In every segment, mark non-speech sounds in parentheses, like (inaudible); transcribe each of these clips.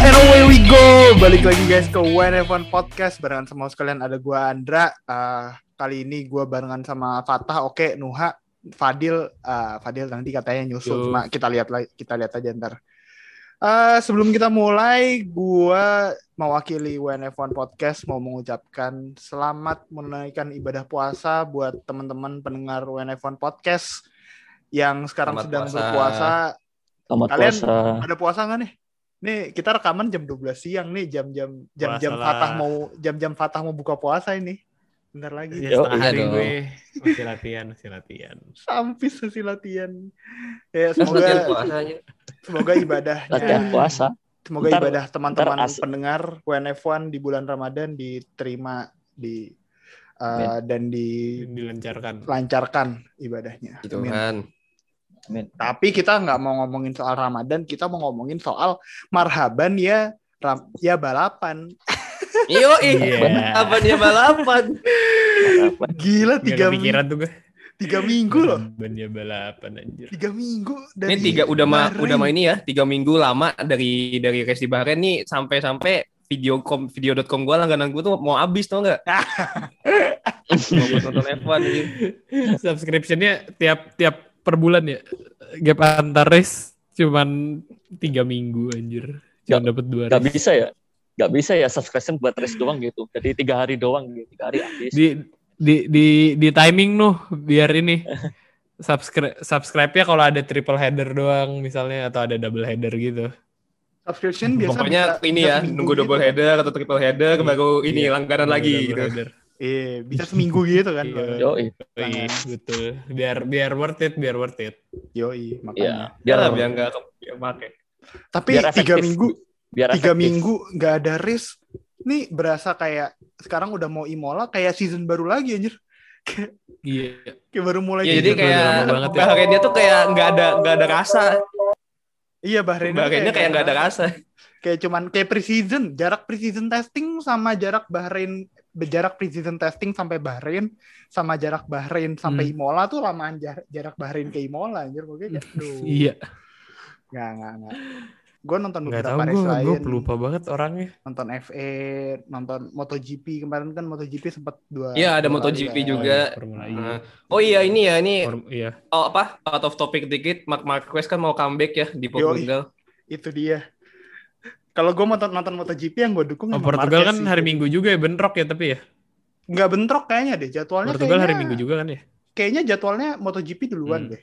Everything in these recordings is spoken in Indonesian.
and away we go. Balik lagi guys ke One F1 Podcast barengan sama sekalian ada gua Andra. Uh, kali ini gua barengan sama Fatah, oke, Nuha, Fadil, uh, Fadil nanti katanya nyusul, Yo. cuma kita lihat lagi, kita lihat aja ntar. Uh, sebelum kita mulai, gua mewakili WNF1 Podcast mau mengucapkan selamat menunaikan ibadah puasa buat teman-teman pendengar WNF1 Podcast yang sekarang Selamat sedang puasa. berpuasa. Selamat Kalian puasa. ada puasa nggak nih? Nih kita rekaman jam 12 siang nih jam-jam jam-jam Fatah mau jam-jam Fatah mau buka puasa ini. Bentar lagi. Ya, setengah iya hari dong. gue masih latihan, masih latihan. Sampis hasil latihan. Ya semoga puasanya. semoga ibadahnya Latihan puasa. semoga Ntar- ibadah teman-teman pendengar WNF1 di bulan Ramadan diterima di uh, dan Dilancarkan. dilancarkan ibadahnya. Gitu Amin. kan. Amin. Tapi kita nggak mau ngomongin soal Ramadan, kita mau ngomongin soal marhaban ya ram, ya balapan. (laughs) Iyo, Iya. apa dia balapan? Gila tiga, kepikiran tuh gue. tiga minggu loh. Ban ya balapan anjir. Tiga minggu Ini dari tiga udah ma, Bahrain. udah ma ini ya, tiga minggu lama dari dari race di Bahrain nih sampai-sampai video.com video.com gua langganan gua tuh mau habis tau nggak? (laughs) mau nonton F1 gitu. Subscriptionnya tiap tiap per bulan ya. Gap antar race cuman tiga minggu anjir. Cuma dapat dua Gak race. bisa ya. Gak bisa ya subscription buat race doang gitu. Jadi tiga hari doang gitu. Tiga hari habis. Di di di di timing nuh biar ini (laughs) subscribe subscribe-nya kalau ada triple header doang misalnya atau ada double header gitu. subscription biasa Pokoknya bisa- ini ya, nunggu double gitu. header atau triple header baru ini Iya, langganan Double lagi gitu. header. Iya, bisa seminggu gitu kan. Iya. Yo, Iya, betul. Biar biar worth it, biar worth it. Yoi, Iya. makanya. Biar Biar biar nggak ke- biar pakai. Tapi biar tiga minggu, biar tiga efektif. minggu nggak ada race. Nih berasa kayak sekarang udah mau Imola kayak season baru lagi anjir. Kayak, Iya. kayak baru mulai Ya, jadi season. kayak banget ya. Bahrainnya tuh kayak nggak ada nggak ada rasa. Iya Bahrain Bahrainnya kayak nggak ada rasa. kayak cuman kayak preseason jarak preseason testing sama jarak Bahrain jarak preseason testing sampai Bahrain sama jarak Bahrain sampai Hmm. Imola tuh lamaan jar- jarak Bahrain ke Imola anjir pokoknya kayak, aduh (laughs) Iya. nggak nggak nggak gue nonton Nggak beberapa tahu race gue, gue lain pelupa banget orangnya. nonton FE nonton MotoGP kemarin kan MotoGP sempat dua Iya ada dua MotoGP kan. juga. Formula E. Nah, Oh iya ini ya ini Form- iya. oh apa out of topic dikit Mark Marquez kan mau comeback ya di. Portugal. itu dia kalau gue nonton nonton MotoGP yang gue dukung Oh, Portugal Marquez kan sih. hari Minggu juga ya bentrok ya tapi ya. nggak bentrok kayaknya deh jadwalnya Portugal hari kayaknya- Minggu juga kan ya. kayaknya jadwalnya MotoGP duluan Hmm. deh.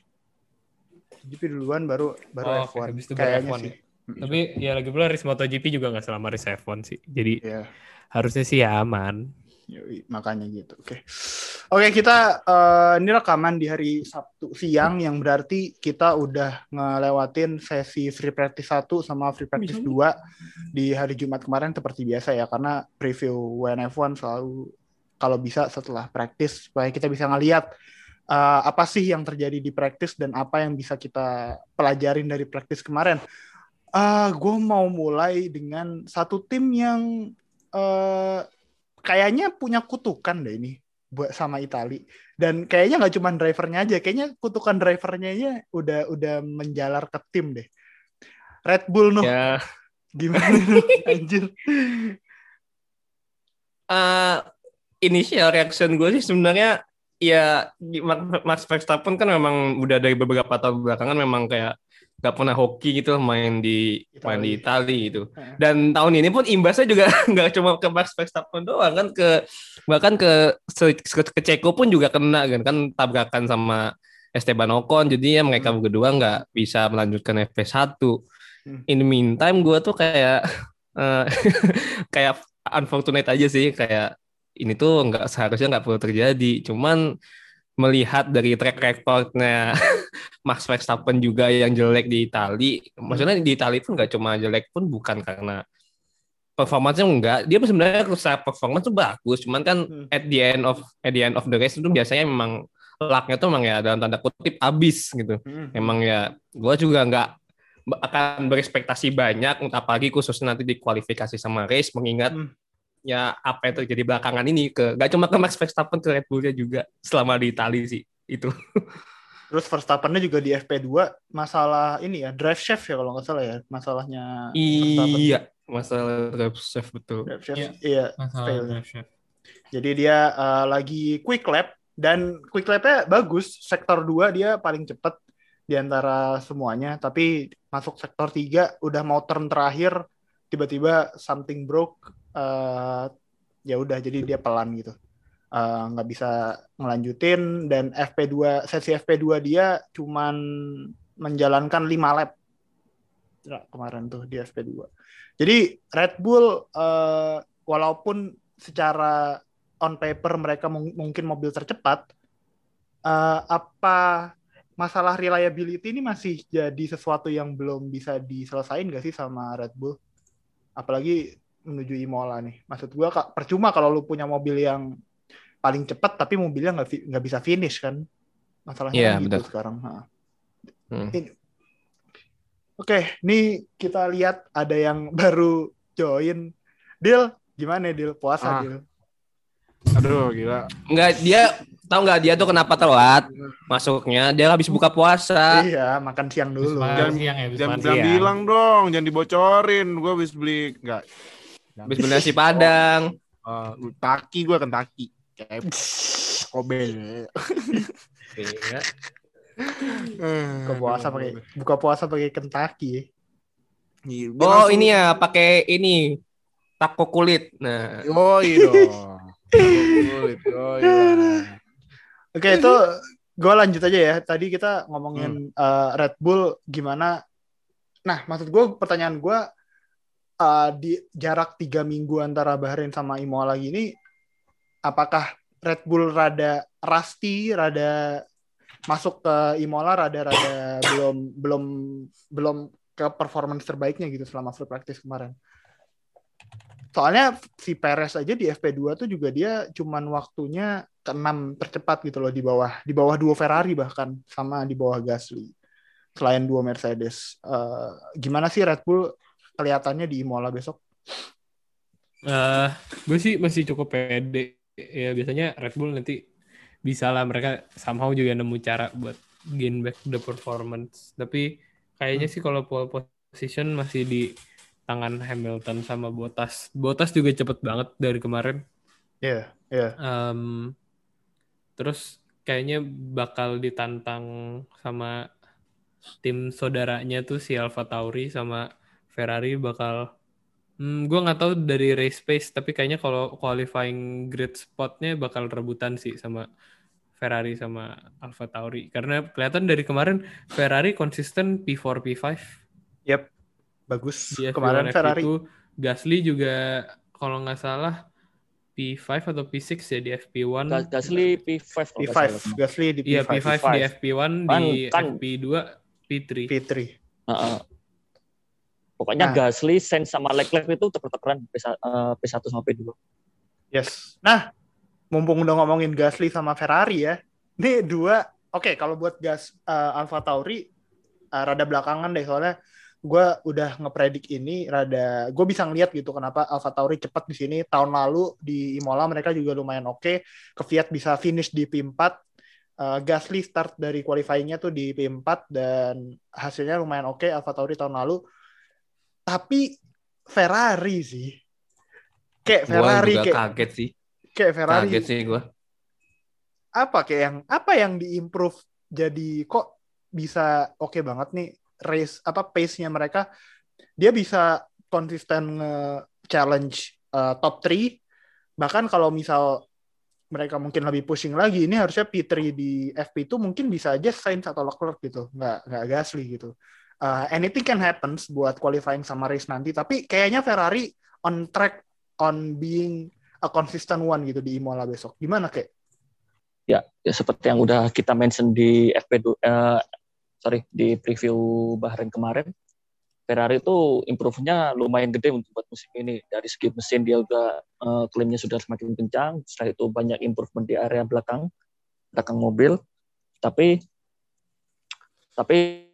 MotoGP duluan baru baru Oh, F1. habis itu kayaknya F1 sih. Tapi ya lagi pula race MotoGP juga nggak selama race F1 sih. Jadi Iya, harusnya sih ya aman. yoi, makanya gitu. Oke. Oke, kita eh, ini rekaman di hari Sabtu siang yang berarti kita udah ngelewatin sesi free practice 1 sama free practice 2 di hari Jumat kemarin seperti biasa ya karena preview WNF1 selalu kalau bisa setelah practice supaya kita bisa ngeliat eh, apa sih yang terjadi di practice dan apa yang bisa kita pelajarin dari practice kemarin. Ah, gue mau mulai dengan satu tim yang eh, kayaknya punya kutukan deh ini buat sama Itali dan kayaknya nggak cuma drivernya aja, kayaknya kutukan drivernya aja udah udah menjalar ke tim deh. Red Bull noh, Ya gimana (laughs) noh, anjir? eh, initial reaction gue sih sebenarnya ya Max Verstappen kan memang udah dari beberapa tahun belakangan memang kayak gak pernah hoki gitu main di main di Itali gitu. Dan tahun ini pun imbasnya juga (laughs) nggak cuma ke Max Verstappen doang kan ke bahkan ke ke, ke Ceko pun juga kena kan kan tabrakan sama Esteban Ocon jadinya mereka Hmm. berdua nggak bisa melanjutkan FP1. Hmm. In the meantime gue tuh kayak (laughs) eh, (laughs) kayak unfortunate aja sih kayak ini tuh nggak seharusnya nggak perlu terjadi. Cuman melihat dari track recordnya (laughs) Max Verstappen juga yang jelek di Itali, maksudnya di Itali pun nggak cuma jelek pun bukan karena performanya enggak, dia sebenarnya secara performance tuh bagus, cuman kan Hmm. at the end of at the end of the race itu biasanya memang lucknya tuh memang ya dalam tanda kutip abis gitu. Hmm. Emang ya gue juga nggak akan berekspektasi banyak, apalagi khususnya nanti di kualifikasi sama race, mengingat Hmm. Ya apa yang terjadi belakangan ini ke gak cuma ke Max Verstappen ke Red Bullnya juga selama di Itali sih itu. Terus Verstappen-nya juga di FP2 masalah ini ya drive shaft ya kalau nggak salah ya masalahnya. Iya, masalah drive shaft betul. Drive shaft, Iya. iya Masalah fail. drive shaft. Jadi dia uh, lagi quick lap dan quick lapnya bagus. Sektor 2 dia paling cepat di antara semuanya. Tapi masuk sektor 3 udah mau turn terakhir tiba-tiba something broke. Uh, ya udah jadi dia pelan gitu. Uh, nggak bisa ngelanjutin dan FP2 sesi FP2 dia cuman menjalankan 5 lap Ya, kemarin tuh di FP2. Jadi Red Bull uh, walaupun secara on paper mereka mung- mungkin mobil tercepat, eh, apa masalah reliability ini masih jadi sesuatu yang belum bisa diselesain gak sih sama Red Bull? Apalagi menuju Imola nih. Maksud gua kak, percuma kalau lu punya mobil yang paling cepat tapi mobilnya nggak nggak bisa finish kan? Masalahnya Iya, kan gitu sekarang. Hmm. Ini- Oke, nih kita lihat ada yang (laughs) baru join. Deal, gimana Deal? Puasa Ah. Deal? Aduh, gila. Enggak dia tahu nggak dia tuh kenapa telat masuknya? Dia habis buka puasa. Iya, makan siang dulu. makan Jangan- siang ya, Jangan siang. bilang dong, jangan dibocorin. Gue habis beli enggak. Beli nasi padang. Uh, taki gue Kentucky. Kayak Kobe. Iya. Buka puasa pakai buka puasa pakai Kentucky. Iya, Oh langsung- ini ya pakai ini taco kulit. Nah, Yoi dong. Kulit, yoi lah. Oke, itu gue lanjut aja ya. Tadi kita ngomongin uh, Red Bull gimana. Nah, maksud gue pertanyaan gue uh, di jarak tiga minggu antara Bahrain sama Imola gini, apakah Red Bull rada rusty, rada masuk ke Imola, rada-rada belum belum belum ke performance terbaiknya gitu selama free practice kemarin. Soalnya si Perez aja di FP2 tuh juga dia cuman waktunya ke-6 tercepat gitu loh di bawah di bawah dua Ferrari bahkan sama di bawah Gasly. Selain dua Mercedes. Eh, gimana sih Red Bull kelihatannya di Imola besok? Eh, gue sih masih cukup pede. Ya biasanya Red Bull nanti bisa lah mereka somehow juga nemu cara buat gain back the performance. Tapi kayaknya sih kalau pole position masih di tangan Hamilton sama Bottas. Bottas juga cepet banget dari kemarin. Iya, iya. Em, terus kayaknya bakal ditantang sama tim saudaranya tuh si Alfa Tauri sama Ferrari bakal hmm, gue nggak tahu dari race pace tapi kayaknya kalau qualifying grid spotnya bakal rebutan sih sama Ferrari sama Alfa Tauri karena kelihatan dari kemarin Ferrari konsisten P4 P5 Yep. Bagus. di F1 Kemarin Ferrari F2 Gasly juga kalau nggak salah P5 atau P6 ya di FP1 Gas- Gasly P5 kalau nggak P5, salah. Gasly di Iya P5, P5, di FP1 Kan- di kan- FP2 P3. P3. Heeh. Pokoknya Nah. Gasly, Sainz sama Leclerc itu tuker-tukeran P1, eh, P1 sama P2. Yes. Nah, mumpung udah ngomongin Gasly sama Ferrari ya. Ini dua, oke kalau buat gas eh, Alfa Tauri eh, rada belakangan deh soalnya gue udah ngepredik ini rada gue bisa ngeliat gitu kenapa Alfa Tauri cepat di sini tahun lalu di Imola mereka juga lumayan oke Kvyat bisa finish di P4 Eh, Gasly start dari qualifyingnya tuh di P4 dan hasilnya lumayan oke Alfa Tauri tahun lalu tapi Ferrari sih. Kayak Gua Ferrari juga kayak kaget sih. kayak Ferrari. Kaget sih gua. apa kayak yang apa yang diimprove jadi kok bisa oke banget nih race apa pace-nya mereka? Dia bisa konsisten nge-challenge uh, top 3 bahkan kalau misal mereka mungkin lebih pushing lagi ini harusnya P3 di FP itu mungkin bisa aja Sainz atau Leclerc gitu. Nggak nggak Gasly gitu Uh, anything can happen buat qualifying sama race nanti tapi kayaknya Ferrari on track on being a consistent one gitu di Imola besok gimana kayak Ya, ya seperti yang udah kita mention di FP2 eh, sorry di preview Bahrain kemarin. Ferrari itu improve-nya lumayan gede untuk buat musim ini. Dari segi mesin dia udah eh, klaimnya sudah semakin kencang. Setelah itu banyak improvement di area belakang belakang mobil. Tapi tapi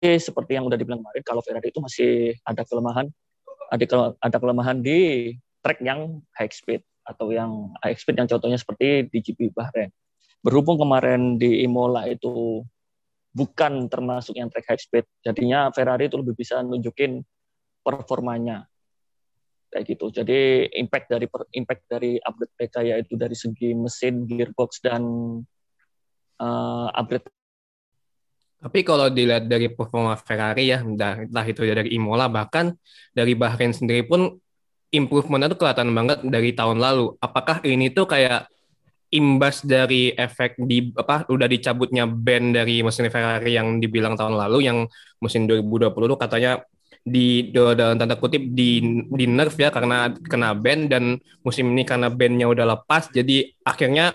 seperti yang udah dibilang kemarin kalau Ferrari itu masih ada kelemahan ada ada kelemahan di track yang high speed atau yang high speed yang contohnya seperti di GP Bahrain. Berhubung kemarin di Imola itu bukan termasuk yang track high speed, jadinya Ferrari itu lebih bisa nunjukin performanya. kayak gitu. Jadi impact dari impact dari upgrade mereka yaitu dari segi mesin, gearbox dan eh, upgrade Tapi kalau dilihat dari performa Ferrari ya, entah, itu dari Imola bahkan dari Bahrain sendiri pun improvementnya tuh kelihatan banget dari tahun lalu. Apakah ini tuh kayak imbas dari efek di apa udah dicabutnya ban dari mesin Ferrari yang dibilang tahun lalu yang musim 2020 tuh katanya di dalam tanda kutip di di nerf ya karena kena ban dan musim ini karena bannya udah lepas jadi akhirnya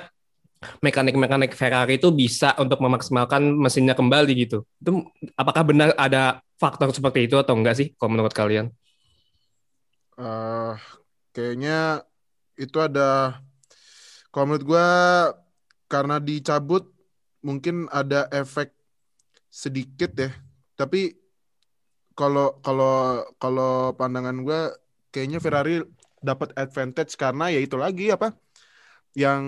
mekanik-mekanik Ferrari itu bisa untuk memaksimalkan mesinnya kembali gitu. Itu apakah benar ada faktor seperti itu atau enggak sih kalau menurut kalian? Eh, kayaknya itu ada kalau menurut gua karena dicabut mungkin ada efek sedikit ya. Tapi kalau kalau kalau pandangan gua kayaknya Ferrari dapat advantage karena ya itu lagi apa yang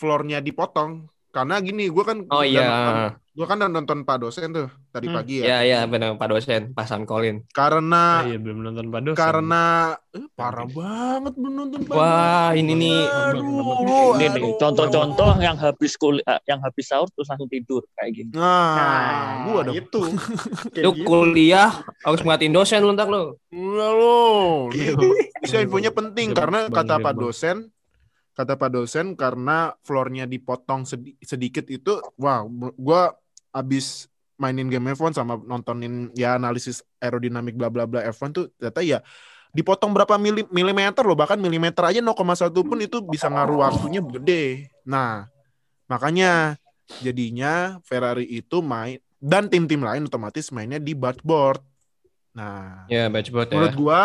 floornya dipotong karena gini gua kan Oh udah iya. gua kan udah nonton Pak dosen tuh tadi Hmm. pagi ya Ya ya benar Pak dosen, Pak Colin. karena Ah, iya belum nonton Pak dosen. karena eh, parah banget belum nonton Pak Wah, ini nih. Contoh-contoh yang habis kuliah yang habis sahur terus langsung tidur kayak gini. Nah, gua dong. itu. (laughs) Kayak Lu gitu. kuliah harus ngeliatin dosen lu ntar lu. Lo. Itu bisa infonya penting karena kata Pak dosen kata Pak dosen karena floornya dipotong sedi- sedikit itu wah gua abis mainin game F1 sama nontonin ya analisis aerodinamik bla bla bla F1 tuh ternyata ya dipotong berapa mili- milimeter loh bahkan milimeter aja 0,1 pun itu bisa ngaruh waktunya gede. Nah, makanya jadinya Ferrari itu main dan tim-tim lain otomatis mainnya di bargeboard. Nah, Ya, batchboard ya. menurut gua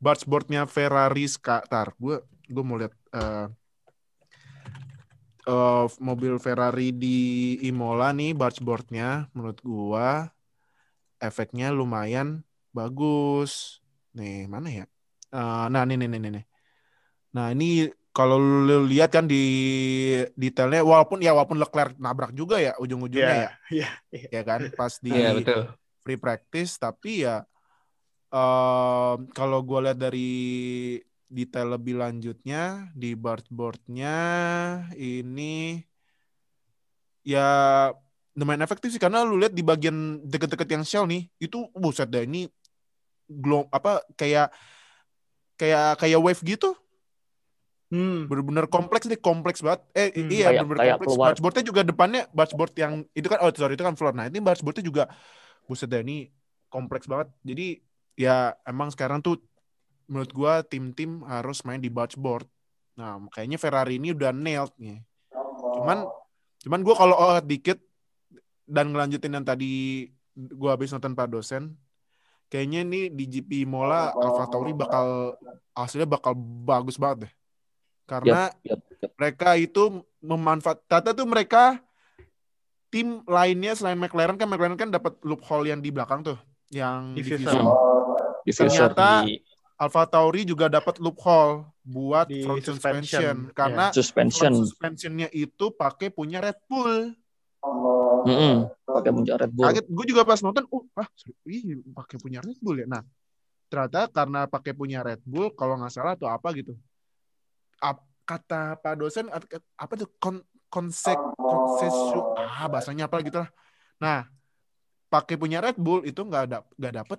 bargeboardnya Ferrari sekarang gua gua mau lihat eh eh, mobil Ferrari di Imola nih bargeboardnya menurut gua efeknya lumayan bagus. Nih mana ya? Eh, nah nih nih nih nih nah ini kalau lu lihat kan di detailnya walaupun ya walaupun Leclerc nabrak juga ya ujung-ujungnya Iya, ya. (laughs) iya. ya kan? Pas di Iya, betul. free practice tapi ya em, kalau gue lihat dari detail lebih lanjutnya di bargeboardnya ini ya lumayan efektif sih karena lu lihat di bagian deket-deket yang shell nih itu buset dah ini glow apa kayak kayak kayak wave gitu Hmm. bener-bener kompleks nih kompleks banget eh Hmm. iya Kayak- bener-bener kayak kompleks keluar. bargeboardnya juga depannya bargeboard yang itu kan oh sorry itu kan floor nah ini bargeboardnya juga buset dah ini kompleks banget jadi ya emang sekarang tuh menurut gua tim-tim harus main di bargeboard nah kayaknya Ferrari ini udah nailed nih cuman cuman gua kalau oh dikit dan ngelanjutin yang tadi gua habis nonton Pak dosen kayaknya ini di GP Mola Alfa Tauri bakal hasilnya bakal bagus banget deh karena Yap, yap. mereka itu memanfaat tata tuh mereka tim lainnya selain McLaren kan McLaren kan dapat loophole yang di belakang tuh yang Diffuser. diffuser. Diffuser. Ternyata Di- Alfa Tauri juga dapat loophole buat Di front suspension. suspension, karena suspension. front suspensionnya itu pakai punya Red Bull. Mm-mm. Pakai puncak Red Bull. Kaget, gue juga pas nonton, uh, ah, ih, pakai punya Red Bull ya. Nah, ternyata karena pakai punya Red Bull, kalau nggak salah atau apa gitu, Ap- kata Pak dosen apa tuh kon konsek konsesu ah bahasanya apa gitu lah. Nah, pakai punya Red Bull itu nggak ada nggak dapet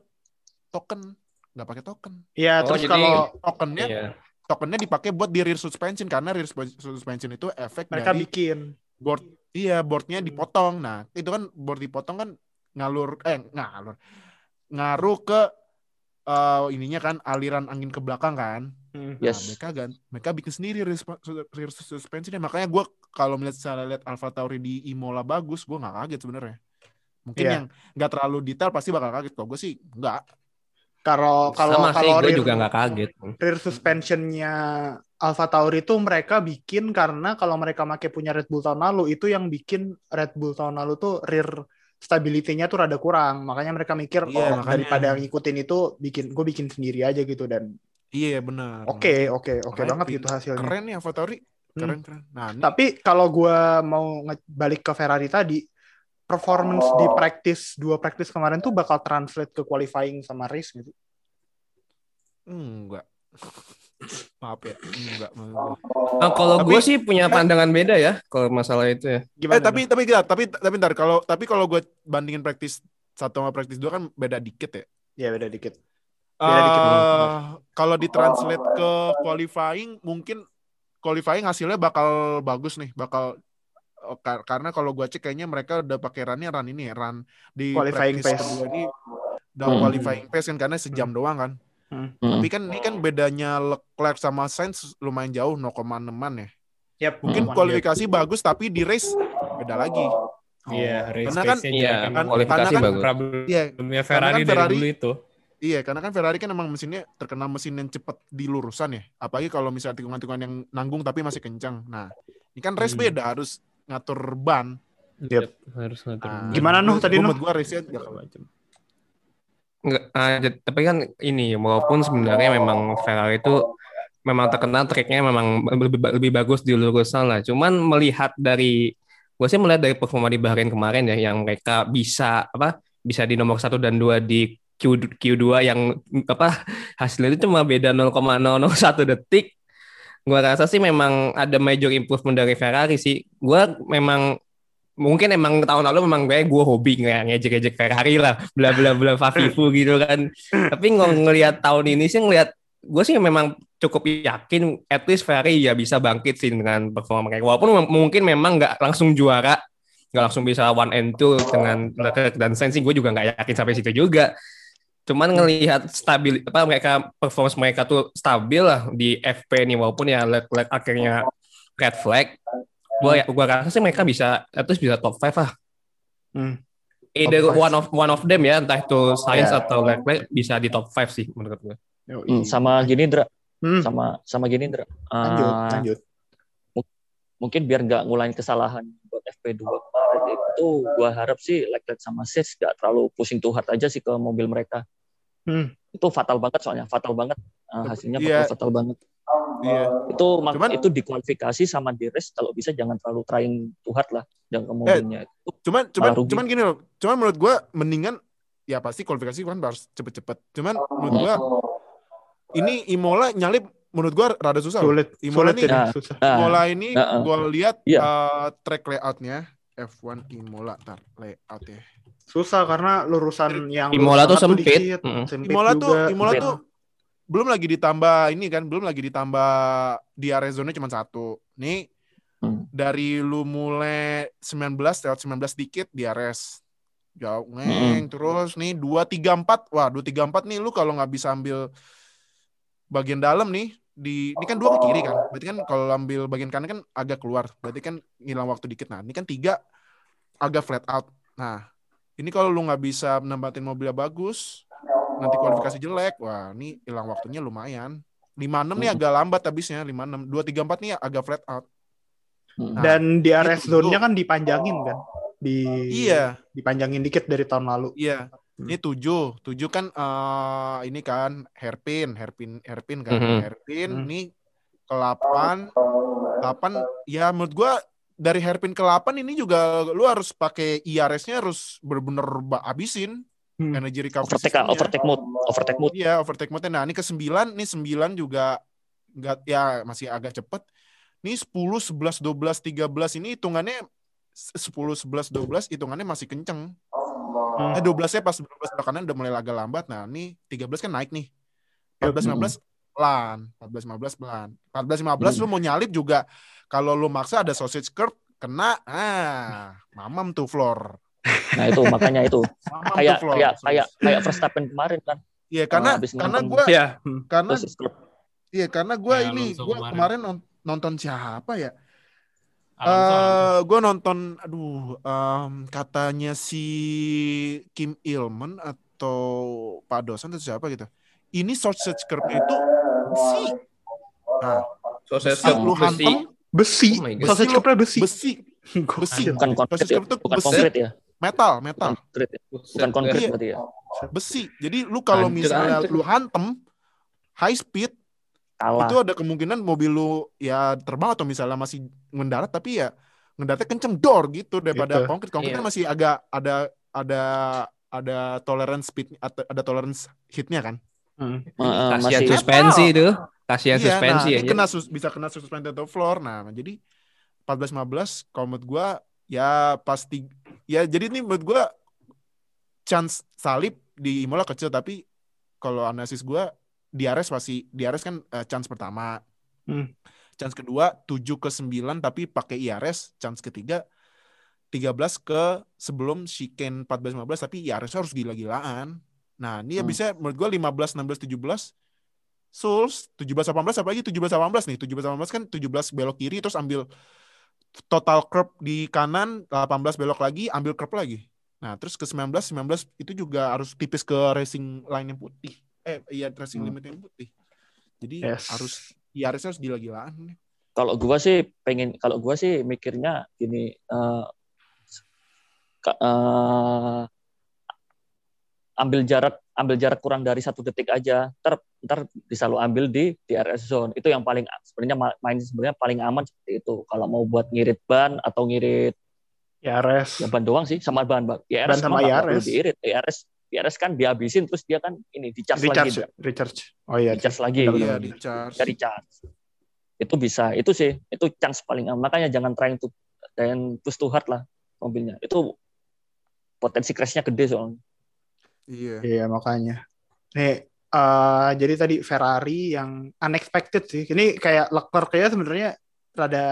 token, nggak pakai token. Iya, Oh, terus jadi- kalau Tokennya Iya. tokennya dipakai buat di rear suspension karena rear suspe- suspension itu efek mereka dari bikin board iya boardnya dipotong nah itu kan board dipotong kan ngalur eh ngalur ngaruh ke eh, ininya kan aliran angin ke belakang kan Hmm. nah, Yes. mereka kan mereka bikin sendiri rear, susp- rear suspensionnya makanya gue kalau melihat secara lihat Alfa Tauri di Imola bagus gue nggak kaget sebenarnya mungkin Iya. yang nggak terlalu detail pasti bakal kaget kalau gue sih nggak kalau kalau kalau gue rear- juga nggak kaget. rear suspensionnya Alfa Tauri itu mereka bikin karena kalau mereka pakai punya Red Bull tahun lalu itu yang bikin Red Bull tahun lalu tuh rear stability-nya tuh rada kurang. Makanya mereka mikir Iya, oh, makanya. daripada ngikutin itu bikin gue bikin sendiri aja gitu dan iya benar oke oke oke Makanya banget gitu hasilnya. Keren nih Alfa Tauri. Keren keren. Nah ini tapi kalau gue mau balik ke Ferrari tadi performance di practice dua practice kemarin tuh bakal translate ke qualifying sama race gitu Enggak. (laughs) Maaf ya, enggak. gua. Nah, kalau gue sih punya pandangan beda ya kalau masalah itu ya. Gimana? Eh tapi tapi tapi tapi tapi ntar kalau tapi kalau gue bandingin praktis satu sama praktis dua kan beda dikit ya. Ya beda dikit. Beda dikit. Eh, kalau ditranslate ke qualifying mungkin qualifying hasilnya bakal bagus nih, bakal eh, kar- karena kalau gua cek kayaknya mereka udah pakai runnya run ini ya, run di Qualifying practice pace. kedua ini udah Hmm. qualifying pace kan karena sejam doang kan. Hmm. Tapi kan ini kan bedanya Leclerc sama Sainz lumayan jauh 0,6an ya. Yap. Mungkin Hmm. kualifikasi bagus tapi di race beda lagi. Iya, race Karena kan- Iya, emang. kualifikasi karena kan- bagus. Iya, Problemnya Ferrari, kan Ferrari- dari dulu itu. Iya, karena kan Ferrari kan emang mesinnya terkenal mesin yang cepat di lurusan ya. Apalagi kalau misalnya tikungan-tikungan yang nanggung tapi masih kencang. Nah, ini kan race Hmm. beda harus ngatur ban. Yep. Harus ngatur. Nah, Gimana, Nuh, tadi, Nuh? Gua nggak Segala macam. Nggak, jad- tapi kan ini walaupun sebenarnya memang Ferrari itu memang terkenal tracknya memang lebih, lebih bagus di lurusan lah. Cuman melihat dari gue sih melihat dari performa di Bahrain kemarin ya yang mereka bisa apa bisa di nomor satu dan dua di Q, Q2 yang apa hasilnya itu cuma beda 0,001 detik. Gua rasa sih memang ada major improvement dari Ferrari sih. Gua memang mungkin emang tahun lalu memang gue gue hobi nge- ngejek-ngejek Ferrari lah. Bla bla bla Fafifu gitu kan. Tapi ng ngelihat tahun ini sih ngelihat gue sih memang cukup yakin at least Ferrari ya bisa bangkit sih dengan performa mereka. Walaupun mungkin memang nggak langsung juara nggak langsung bisa one and two dengan Leclerc dan Sainz sih gue juga nggak yakin sampai situ juga cuman ngelihat stabil apa mereka performance mereka tuh stabil lah di FP nih walaupun ya Leclerc akhirnya red flag gua ya gua rasa sih mereka bisa at least bisa top 5 lah Hmm. either Top five. one of one of them ya entah itu Sainz Ya. atau Leclerc bisa di top 5 sih menurut gue Yoi. Hmm, sama gini Indra, Hmm. sama sama gini Indra. Lanjut, Eh, lanjut. mungkin biar nggak ngulangin kesalahan buat FP2 kemarin itu gua harap sih Leclerc sama Sainz nggak terlalu pusing too hard aja sih ke mobil mereka. Hmm. Itu fatal banget soalnya, fatal banget. Eh, hasilnya Iya. fatal, banget. Iya. Itu mak- Cuman- itu dikualifikasi sama di race kalau bisa jangan terlalu trying too hard lah jangan ke mobilnya. Itu Cuman cuman rugi. cuman gini loh. Cuman menurut gua mendingan ya pasti kualifikasi kan harus cepet-cepet. Cuman menurut gua ini Imola nyalip menurut gua rada susah. Sulit, Imola sulit nih, ini, Nah, susah. nah, Imola ini Heeh. gua lihat Iya. eh, track layoutnya F1 Imola tar layout ya. Susah karena lurusan yang Imola tuh sempit. dikit, Mm. sempit Imola tuh juga. Imola Sempit. tuh belum lagi ditambah ini kan, belum lagi ditambah di area zone cuma satu. Nih Hmm. dari lu mulai 19 lewat 19 dikit di RS. Jauh ngeng terus nih 2 3 4. Wah, 2 3 4 nih lu kalau nggak bisa ambil bagian dalam nih di ini kan dua ke kiri kan. Berarti kan kalau ambil bagian kanan kan agak keluar. Berarti kan ngilang waktu dikit. Nah, ini kan tiga agak flat out. Nah, ini kalau lu nggak bisa nempatin mobilnya bagus, nanti kualifikasi jelek, wah ini hilang waktunya lumayan. 56 nih Hmm. agak lambat habisnya, 56. 2 3 4 nih agak flat out. Hmm. Nah, Dan di RS itu. zone-nya kan dipanjangin kan. Di Iya, dipanjangin dikit dari tahun lalu. iya. Hmm. Ini 7. 7 kan eh, ini kan hairpin, hairpin, hairpin kan. Mhm. Hairpin Hmm. nih ke 8. 8 ya menurut gua dari hairpin ke 8 ini juga lu harus pakai IRS-nya harus bener-bener ba- habisin Hmm. energy recovery overtake system-nya. overtake mode, overtake mode. Iya, overtake mode. Nah, ini ke 9, nih 9 juga enggak ya masih agak cepet. Nih 10, 11, 12, 13 ini hitungannya 10, 11, 12 hitungannya masih kenceng. Hmm. Eh 12-nya pas 12 belakangan udah mulai agak lambat. Nah, ini 13 kan naik nih. 14, 15 pelan. 14, 15 pelan. 14, 15 lu mau nyalip juga kalau lu maksa ada sausage curve kena ah mamam tuh floor. Nah itu makanya itu (laughs) kayak kayak kayak kayak Verstappen kemarin kan. Iya, karena habis karena gua Iya. karena Iya karena gue Kayak ini gue kemarin. kemarin non- nonton siapa ya? Alonso. Eh gue nonton, aduh, em, katanya si Kim Ilman atau Pak Dosan atau siapa gitu. Ini sausage curve itu besi, nah, Sausage besi lu besi. hantem, Besi. Oh. Sausage Besi curve besi. besi, besi, bukan konkret ya, curve bukan besi. konkret ya, metal, metal, bukan konkret ya, bukan konkret Iya. berarti ya. besi. Jadi lu kalau misalnya lu hantem high speed Kalah. itu ada kemungkinan mobil lu ya terbang atau misalnya masih mendarat tapi ya ngedaratnya kenceng door gitu daripada Gitu. konkret konkret Iya. kan masih agak ada ada ada tolerance speed atau ada tolerance hitnya kan Hmm. Kasihan masih suspensi itu. Kasihan Iya, suspensi nah, ya. kena sus- bisa kena suspended the floor. Nah, jadi 14-15 kalau menurut gua ya pasti ya jadi ini menurut gua chance salib di Imola kecil tapi kalau analisis gua di Ares pasti di Ares kan eh, chance pertama. Hmm. Chance kedua 7 ke 9 tapi pakai IRS, chance ketiga 13 ke sebelum chicane 14-15 tapi IRS harus gila-gilaan. Nah, ini ya Hmm. bisa menurut gua 15 16 17 Souls 17 18 apalagi 17 18 nih. 17 18 kan 17 belok kiri terus ambil total curb di kanan, 18 belok lagi, ambil curb lagi. Nah, terus ke 19 19 itu juga harus tipis ke racing line yang putih. Eh, iya racing Hmm. limit yang putih. Jadi Yes. harus ya harusnya harus gila-gilaan nih. kalau gua sih pengen kalau gua sih mikirnya gini eh, ka- eh, ambil jarak ambil jarak kurang dari satu detik aja ntar ntar bisa lo ambil di di RS zone itu yang paling sebenarnya ma- main sebenarnya paling aman seperti itu kalau mau buat ngirit ban atau ngirit Ya res. ya ban doang sih sama ban ban ya Ban RS sama perlu IRS. diirit IRS IRS kan dihabisin terus dia kan ini dicas lagi Recharge, recharge. Oh iya. dicas lagi Iya, benar. di charge. dari charge itu bisa itu sih itu chance paling aman makanya jangan trying to dan push to hard lah mobilnya itu potensi crashnya gede soalnya Iya. Iya makanya. Nih, eh jadi tadi Ferrari yang unexpected sih. Ini kayak Leclerc ya sebenarnya rada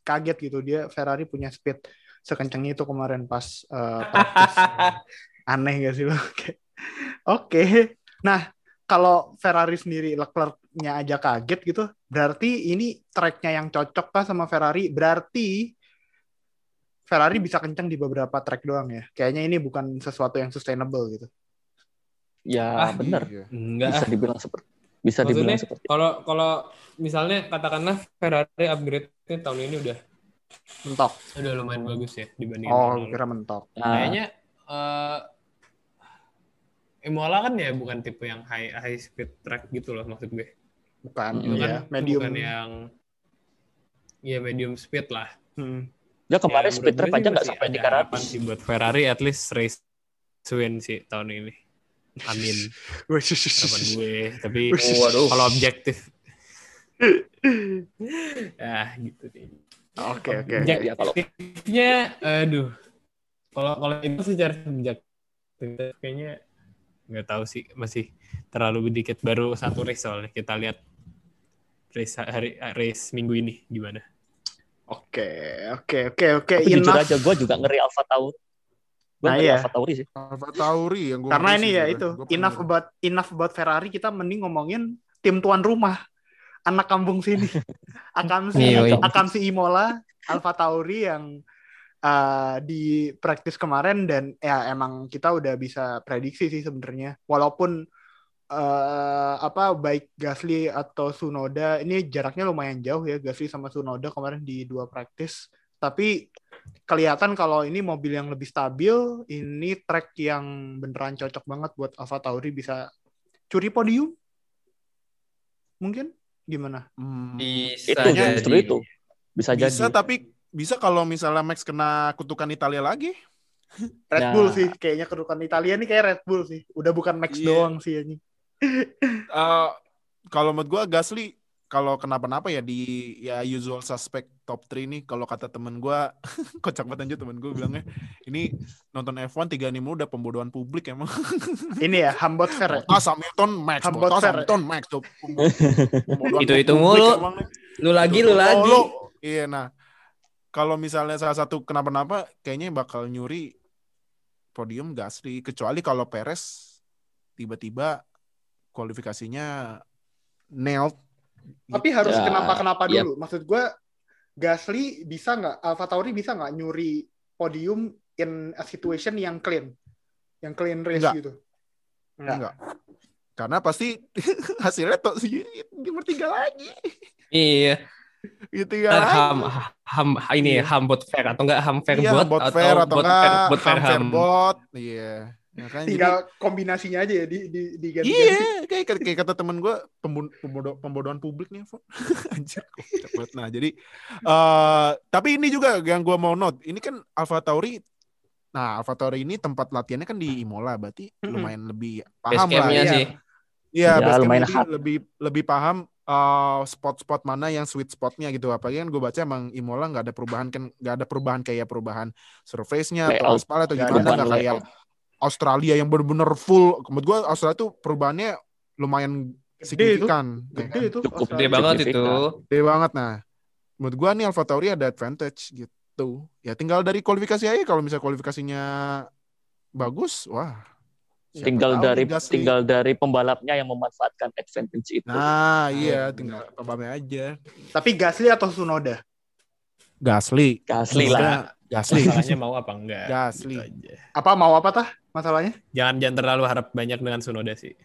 kaget gitu dia Ferrari punya speed sekencang itu kemarin pas eh, practice. (laughs) Aneh gak sih lo? (laughs) Oke. Nah, kalau Ferrari sendiri Leclerc-nya aja kaget gitu, berarti ini tracknya yang cocok kah sama Ferrari? Berarti Ferrari bisa kencang di beberapa track doang ya. Kayaknya ini bukan sesuatu yang sustainable gitu. ya Ah, benar Iya. Enggak. bisa dibilang seperti bisa Maksudnya dibilang seperti kalau kalau misalnya katakanlah Ferrari upgrade-nya tahun ini udah Mentok. udah lumayan bagus ya dibanding Oh, kira mentok. nah, Kayaknya eh Imola kan ya bukan tipe yang high high speed track gitu loh maksud gue. Bukan, Hmm. Itu iya, kan itu medium. bukan yang ya medium speed lah. Hmm. dia kemarin Ya, speed sih aja nggak sampai ada tiga harapan ratus sih buat Ferrari at least race win sih tahun ini. Amin. (laughs) Harapan gue. Tapi Waduh. kalau objektif ah (laughs) gitu deh. Oke, oke. Ya, ya, Objektifnya aduh. Kalau kalau itu secara subjektif kayaknya nggak tahu sih masih terlalu dikit baru satu race soalnya kita lihat race hari race minggu ini gimana. Oke, oke, oke, oke. tapi jujur Enough. aja gue juga ngeri Alfa Tauri gue Nah, ngeri iya. Alfa Tauri sih Alfa Tauri yang gua Karena ini ya itu Gua enough ngeri. about enough about Ferrari kita mending ngomongin tim tuan rumah anak kampung sini (laughs) Akamsi Iya, iya. Akamsi Imola Alfa Tauri yang uh, di praktis kemarin dan ya emang kita udah bisa prediksi sih sebenarnya walaupun uh, apa baik Gasly atau Sunoda ini jaraknya lumayan jauh ya Gasly sama Sunoda kemarin di dua praktis tapi kelihatan kalau ini mobil yang lebih stabil, ini track yang beneran cocok banget buat Alfa Tauri bisa curi podium. Mungkin gimana? Hmm, Bisa itu jadi. justru itu bisa, bisa jadi tapi bisa kalau misalnya Max kena kutukan Italia lagi. (laughs) Red Nah. Bull sih, kayaknya kedudukan Italia nih kayak Red Bull sih. Udah bukan Max Iya. doang sih ini. (laughs) Eh, kalau menurut gua Gasly kalau kenapa-napa ya di ya usual suspect top 3 nih kalau kata temen gua (laughs) kocak banget aja temen gua bilangnya ini nonton F1 tiga nih udah pembodohan publik emang Ini ya Hambot Fair. ya? Bottas Hamilton Max Hambot. Hamilton Max tuh Itu-itu publik mulu. Lu lagi, lu lagi. lu. iya nah kalau misalnya salah satu kenapa-napa kayaknya bakal nyuri podium Gasly kecuali kalau Perez tiba-tiba kualifikasinya nailed Tapi harus Ya, kenapa-kenapa dulu. Maksud gua Gasly bisa nggak, Alfa Tauri bisa nggak nyuri podium in a situation yang clean, yang clean race Nggak. gitu? Enggak. Karena pasti (laughs) hasilnya tuh nomor tiga lagi. Iya. Gitu tiga Ntar lagi. ham, ham, ini Iya. ham bot fair atau enggak ham fair iya, bot, bot fair atau bot enggak fair, bot fair ham fair ham. bot. Iya. Ya kan jadi Tinggal kombinasinya aja ya di di diganti. Iya, kayak kayak kata temen gue pembodo, pembodohan publik nih, Fon. (laughs) Anjir, banget. Nah, jadi eh tapi ini juga yang gue mau note, ini kan Alfa Tauri Nah, Alfa Tauri ini tempat latihannya kan di Imola, berarti lumayan lebih paham lah. iya. sih. Iya, Ya, lumayan lebih, lebih lebih paham uh, spot-spot mana yang sweet spotnya gitu. Apalagi kan gue baca emang Imola nggak ada perubahan kan nggak ada perubahan kayak perubahan surface-nya atau aspal atau gimana nggak kayak layout. Australia yang benar-benar full. Menurut gue Australia tuh perubahannya lumayan Gede itu. signifikan. ya Gede kan? itu. Cukup Gede Australia. banget Signifikan. itu. Gede banget nah. Menurut gue nih Alfa Tauri ada advantage gitu. Ya tinggal dari kualifikasi aja kalau misalnya kualifikasinya bagus, wah. Siapa tinggal tahu dari tinggal dari pembalapnya yang memanfaatkan advantage itu. Nah, iya tinggal pembalapnya aja. Tapi Gasly atau Sunoda? Gasly. Gasly lah. Gasly. Masalahnya mau apa enggak? Gasly. Gitu aja. Apa mau apa tah masalahnya? Jangan jangan terlalu harap banyak dengan Sunoda sih.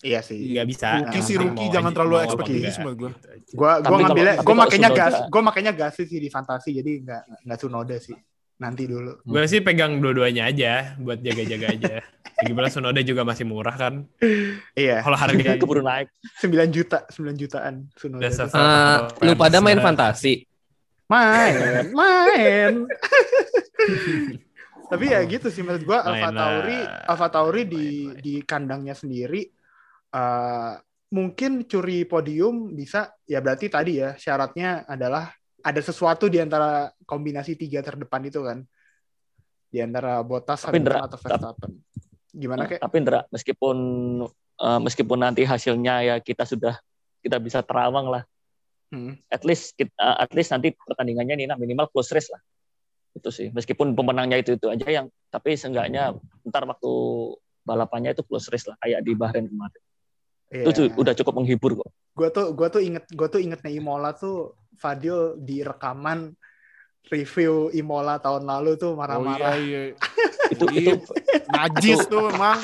Iya sih. Nggak bisa. Yang rookie, mau jangan aja- terlalu ekspektasi enggak, menurut gua. gitu. Gua gua ngambilnya gua makanya gas gua makanya Gasly sih di fantasi jadi nggak nggak Sunoda sih. Nanti dulu. Gue sih pegang dua-duanya aja buat jaga-jaga aja. Ya Gimana Sunoda juga masih murah kan. Iya. Kalau harga Keburu naik. 9 juta, 9 jutaan tuh. Ah, lu pada main fantasi. Main, (laughs) main. (laughs) Tapi ya gitu sih menurut gua lah. Tauri Alfa Tauri di di kandangnya sendiri eh, mungkin curi podium bisa ya berarti tadi ya syaratnya adalah ada sesuatu di antara kombinasi tiga terdepan itu kan. Di antara Bottas, Tapi Hamilton atau Verstappen. Gimana kayak? Tapi Ndra, meskipun eh, meskipun nanti hasilnya ya kita sudah kita bisa terawang lah. Hmm. At least kita, at least nanti pertandingannya Nina minimal close race lah. Itu sih. Meskipun pemenangnya itu itu aja yang tapi seenggaknya ntar waktu balapannya itu close race lah kayak di Bahrain kemarin. Iya. Itu udah cukup menghibur kok. gue tuh gue tuh inget gue tuh ingetnya Imola tuh Fadil di rekaman review Imola tahun lalu tuh Oh marah-marah. iya, iya. (laughs) Itu itu Najis tuh emang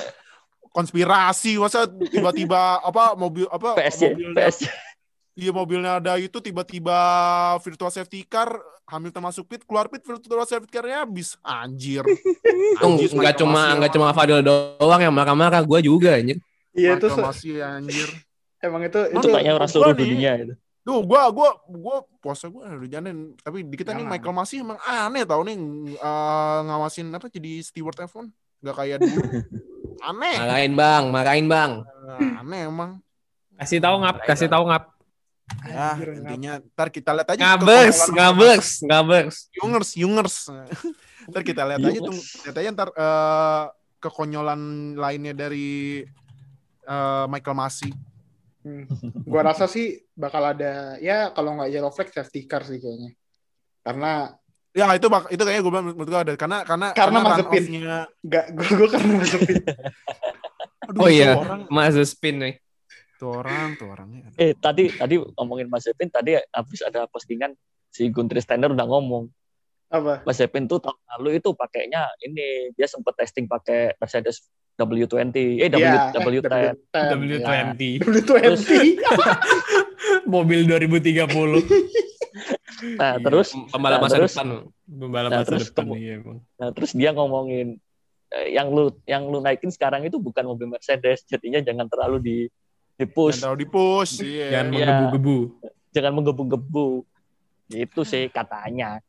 konspirasi masa tiba-tiba apa mobil apa PSG mobilnya PSG iya mobilnya ada itu tiba-tiba virtual safety car Hamilton masuk pit keluar pit virtual safety car-nya habis anjir (laughs) Najis, nggak cuma nggak cuma Fadil doang yang marah-marah, gue juga anjir. Iya itu Michael se- Masi anjir (laughs) emang itu Itu itu kayaknya orang seluruh dunia itu. Duh, gua gua gua puasa gua udah janin tapi di kita nih. Michael Masi emang aneh tau nih eh, ngawasin apa jadi steward F1 nggak kayak dulu (laughs) aneh Marahin bang, marahin bang. Eh, aneh emang Kasih tahu ngap, kasih tahu ngap. ya Anjir, intinya ntar kita lihat aja Ngabers, ngabers, ngabers. Yungers Yungers (laughs) ntar kita lihat aja tuh lihat aja ntar eh, kekonyolan lainnya dari eh, Michael Masi Hmm. Gua rasa sih bakal ada ya kalau nggak yellow flag safety car sih kayaknya. Karena ya itu bak itu kayaknya gue bilang menurut gue ada karena karena Karena Mazepin. off-nya nggak gue gue karena masukin (laughs) aduh, Oh iya, orang Mas spin nih. tuh orang tuh orangnya Eh tadi tadi ngomongin Mas Zepin tadi habis ada postingan si Gunther Steiner udah ngomong apa? Mas Zepin tuh tahun lalu itu pakainya ini dia sempat testing pakai Mercedes W20 eh W (laughs) (laughs) Iya, W10 W10. W20. W20. Mobil 2030. nah Iya. terus Pembalap Nah, masa terus- depan. Pembalap Nah, masa terus depan iya nah terus dia ngomongin eh, yang lu yang lu naikin sekarang itu bukan mobil Mercedes jadinya jangan terlalu di di push Jangan terlalu di push iya Jangan Iya. menggebu-gebu. jangan menggebu-gebu itu sih katanya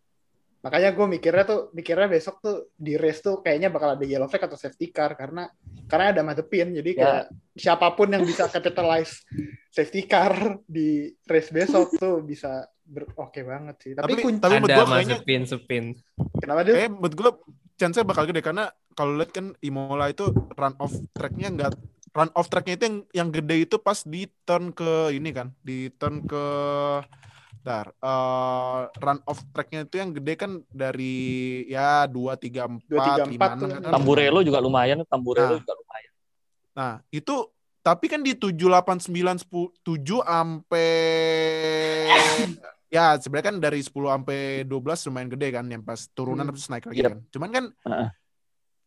Makanya gue mikirnya tuh mikirnya besok tuh di race tuh kayaknya bakal ada yellow flag atau safety car karena karena ada Mazepin jadi kayak siapa pun yang bisa capitalize safety car (laughs) di race besok tuh bisa ber- oke banget sih. Tapi, Tapi- tapi Ada gua kayaknya- spin. kenapa dia? Kayak menurut gue chance-nya bakal gede karena kalau lihat kan Imola itu run off track-nya enggak run off track-nya itu yang yang gede itu pas di turn ke ini kan, di turn ke Bentar, eh, run off track-nya itu yang gede kan dari ya 2 3 4 2, 3, 4 5 tuh. 6 kan. Tamburello juga lumayan Tamburello Nah. juga lumayan Nah, itu tapi kan di 7 8 9 10 7 sampai ya sebenarnya kan dari 10 sampai 12 lumayan gede kan yang pas turunan Hmm. terus naik lagi Yep. kan. Cuman kan Heeh.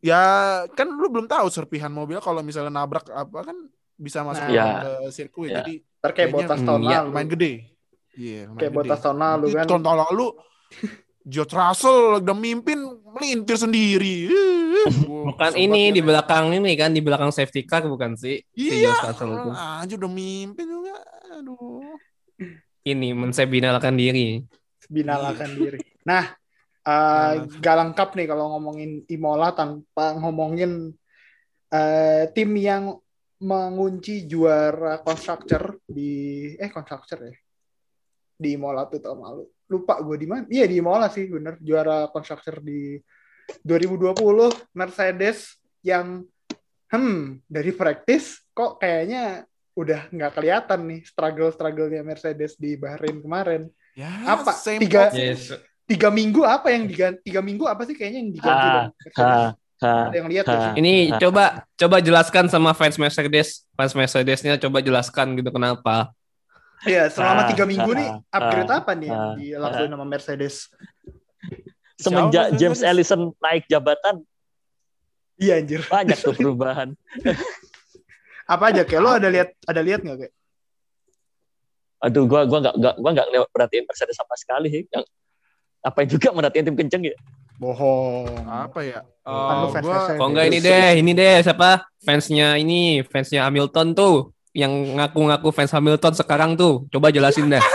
ya kan lu belum tahu serpihan mobil kalau misalnya nabrak apa kan bisa masuk Nah. Ya. ke sirkuit. Ya. Jadi kayaknya- botas tahun Iya, lalu. lumayan gede. Iya, Kayak botas tahun lalu kan. Tahun tahun lalu George Russell udah mimpin melintir sendiri. (laughs) Bukan ini di belakang ini kan di belakang safety car bukan sih? Si Iya, George Russell itu. aja udah mimpin juga. Aduh. Ini mensebinalkan diri. binalakan diri. (laughs) Nah, eh gak lengkap nih kalau ngomongin Imola tanpa ngomongin eh, tim yang mengunci juara constructor di eh constructor ya di Imola tuh tahun lalu lupa gue di mana iya di Imola sih bener juara constructor di 2020 Mercedes yang hmm dari praktis kok kayaknya udah nggak kelihatan nih struggle strugglenya Mercedes di Bahrain kemarin Ya, Apa? same Tiga- Yes. tiga minggu apa yang diganti tiga minggu apa sih kayaknya yang diganti Ah? Ha, ha. ada yang lihat sih? Ini coba coba jelaskan sama fans Mercedes, fans Mercedesnya coba jelaskan gitu kenapa. Iya, selama Ah, tiga minggu nih ah, upgrade apa nih yang ah, dilakuin sama Mercedes? Semenjak James? Ellison naik jabatan, Iya anjir. banyak tuh (laughs) perubahan. Apa aja kayak lo ada lihat ada lihat nggak kayak? Aduh, gua gua nggak nggak gua nggak lewat perhatiin Mercedes sama sekali. Yang apa juga merhatiin tim kenceng ya? Bohong. apa ya? Kan fans gua. Kok enggak ini deh, ini deh siapa? Fansnya ini, fansnya Hamilton tuh yang ngaku-ngaku fans Hamilton sekarang tuh. Coba jelasin deh. (laughs)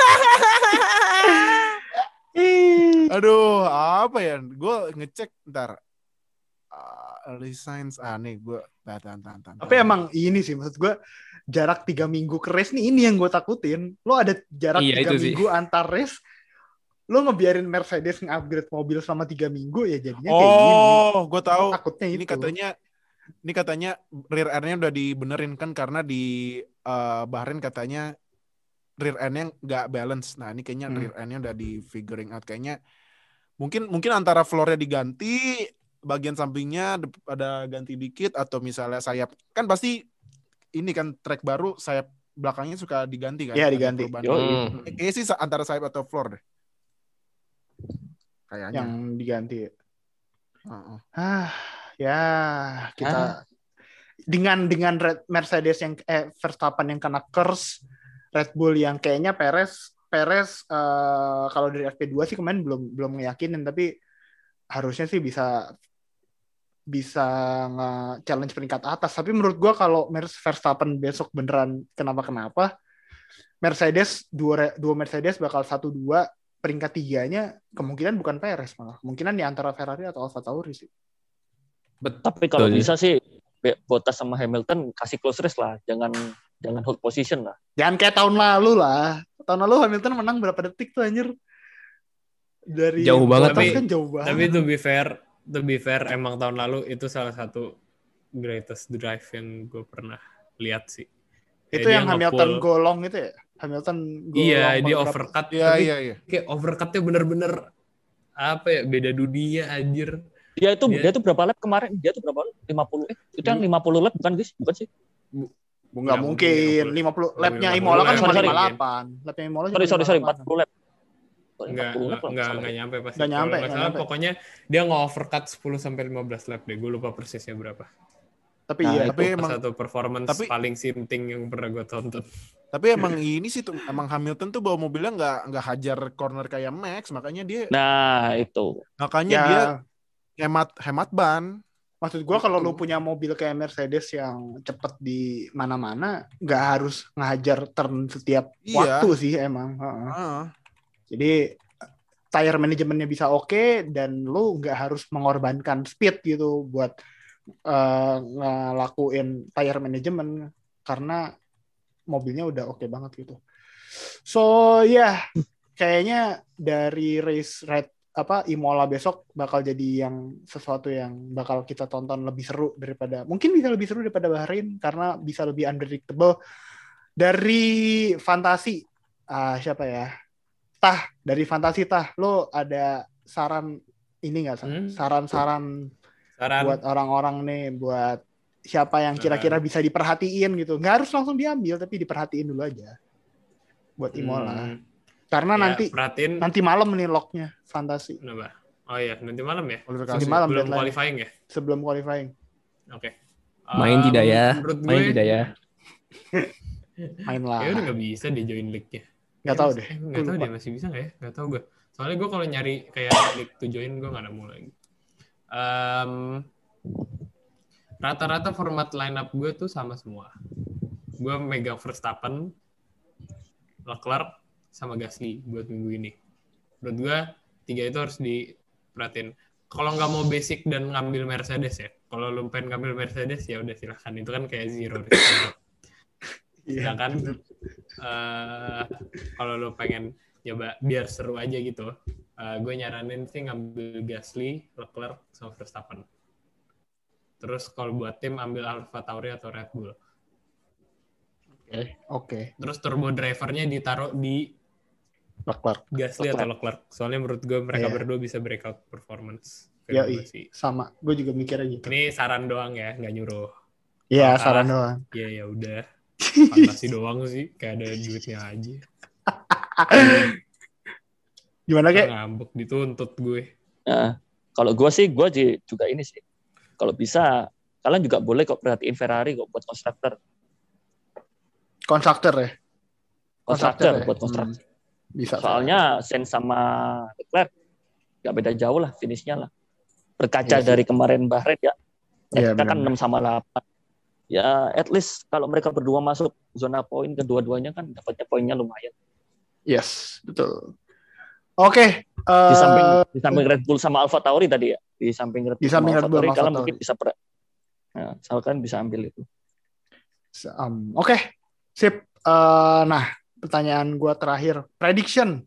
Aduh, apa ya? Gue ngecek ntar. Uh, early signs ah nih gue tahan tahan tahan. tahan. Tapi emang ini sih maksud gue jarak tiga minggu ke race nih ini yang gue takutin. Lo ada jarak Iya, tiga itu sih. minggu antar race, lo ngebiarin Mercedes nge-upgrade mobil selama tiga minggu ya jadinya kayak gini. Oh, gue tahu. Takutnya Ini itu. katanya ini katanya rear end-nya udah dibenerin kan karena di eh, Bahrain katanya rear end-nya nggak balance. Nah, ini kayaknya Hmm. rear end-nya udah di figuring out kayaknya mungkin mungkin antara floornya diganti, bagian sampingnya ada ganti dikit atau misalnya sayap kan pasti ini kan track baru sayap belakangnya suka diganti kan? Iya, diganti. Hmm. Kayaknya sih antara sayap atau floor deh. Kayaknya. yang diganti. Heeh. Ah, ya kita dengan dengan Red- Mercedes yang eh Verstappen yang kena curse, Red Bull yang kayaknya Perez Perez eh, kalau dari FP2 sih kemarin belum belum ngeyakinin tapi harusnya sih bisa bisa nge-challenge peringkat atas. Tapi menurut gua kalau Mer- Verstappen besok beneran kenapa-kenapa, Mercedes dua dua Mercedes bakal satu dua peringkat tiganya kemungkinan bukan Perez malah kemungkinan di antara Ferrari atau Alfa Tauri sih. Tapi kalau Betul, ya. bisa sih Bottas sama Hamilton kasih close race lah, jangan jangan hold position lah. Jangan kayak tahun lalu lah. Tahun lalu Hamilton menang berapa detik tuh anjir? Dari Jauh banget, tapi- kan jauh banget. Tapi to be fair, to be fair emang tahun lalu itu salah satu greatest drive yang gue pernah lihat sih. itu Kayak yang Hamilton golong itu ya? Hamilton golong. Iya, dia overcut. Iya, iya, iya. kayak overcutnya bener-bener apa ya beda dunia anjir. Dia itu Dia- dia tuh berapa lap kemarin? Dia tuh berapa lap? 50 eh itu yang 50 lap bukan guys? Bukan sih? Nggak Nggak mungkin. mungkin, 50 lapnya 50 Imola kan cuma Sorry, sorry. 58. Lapnya Imola Sorry sorry sorry 58. 40 lap. Enggak, 40 lap enggak, enggak, enggak nyampe pasti. Nggak nyampe, Kalau nggak nggak salah, nyampe. pokoknya dia nge-overcut 10 sampai 15 lap deh. Gue lupa persisnya berapa. Tapi Nah, iya. Tapi Itu emang satu performance tapi- paling sinting yang pernah gue tonton. Tapi emang ini sih tuh emang Hamilton tuh bawa mobilnya nggak nggak hajar corner kayak Max, makanya dia Nah, itu. makanya Ya, dia hemat hemat ban. maksud gua kalau Gitu. lu punya mobil kayak Mercedes yang cepet di mana-mana, nggak harus ngajar turn setiap Iya. waktu sih emang. Heeh. Heeh. Jadi tire manajemennya bisa oke dan lu nggak harus mengorbankan speed gitu buat eh, ngelakuin tire manajemen karena mobilnya udah oke banget gitu. So ya kayaknya dari race red apa Imola besok bakal jadi yang sesuatu yang bakal kita tonton lebih seru daripada mungkin bisa lebih seru daripada Bahrain karena bisa lebih unpredictable dari fantasi. Ah siapa ya? Tah dari fantasi tah. Lo ada saran ini nggak? Hmm. saran-saran Saran, buat orang-orang nih buat siapa yang kira-kira bisa diperhatiin gitu. Nggak harus langsung diambil tapi diperhatiin dulu aja buat Imola. Hmm, karena ya, nanti perhatiin nanti malam nih locknya fantasi kenapa? Oh iya, nanti malam ya? Kualifikasi. nanti malam Belum deadline qualifying ya? sebelum qualifying Oke. Main Um, tidak ya? Menurut gue, Main tidak ya? (laughs) main lah Ya udah nggak bisa dia join league-nya. nggak tahu mas- deh eh, tahu lupa. deh masih bisa nggak ya? Nggak tahu gue. Soalnya gue kalau nyari kayak league to join gue nggak nemu lagi. Em, rata-rata format lineup gue tuh sama semua. Gue megang Verstappen, Leclerc, sama Gasly buat minggu ini. Menurut gue tiga itu harus diperhatiin. kalau nggak mau basic dan ngambil Mercedes ya. Kalau lu pengen ngambil Mercedes ya udah silahkan. Itu kan kayak zero risk. (laughs) Iya. Sedangkan eh, kalau lu pengen coba biar seru aja gitu, eh, gue nyaranin sih ngambil Gasly, Leclerc, sama Verstappen. Terus kalau buat tim ambil Alfa Tauri atau Red Bull. Oke. Terus turbo drivernya ditaruh di Leclerc. Gasly atau Leclerc. Soalnya menurut gue mereka Iya. berdua bisa breakout performance. Sih. Sama. Gue juga mikirnya gitu. Ini saran doang ya, nggak nyuruh. Iya, Kalau saran kalah, doang. Ya ya udah. (laughs) Fantasi doang sih, kayak ada duitnya aja. (laughs) Gimana kayak? Ngambek dituntut gue. Nah, kalau gue sih, gue juga ini sih. Kalau bisa, kalian juga boleh kok perhatiin Ferrari kok buat konstruktor. Konstruktor ya? Konstruktor ya? buat konstruktor. Hmm. Bisa. Soalnya Sainz sama Leclerc nggak beda jauh lah finishnya lah. Berkaca sih. dari kemarin Bahrain ya, Iya, kita kan benar. 6 sama 8. Ya, at least kalau mereka berdua masuk zona poin kedua-duanya kan dapatnya poinnya lumayan. Yes, betul. Oke. Di eh, samping di samping Red Bull sama Alfa Tauri tadi ya. Di samping Red Bull Di samping sama Red Alfa Tauri kalian mungkin bisa per Nah, kalian bisa ambil itu. um, Oke, sip. Eh, nah, pertanyaan gua terakhir. Prediction.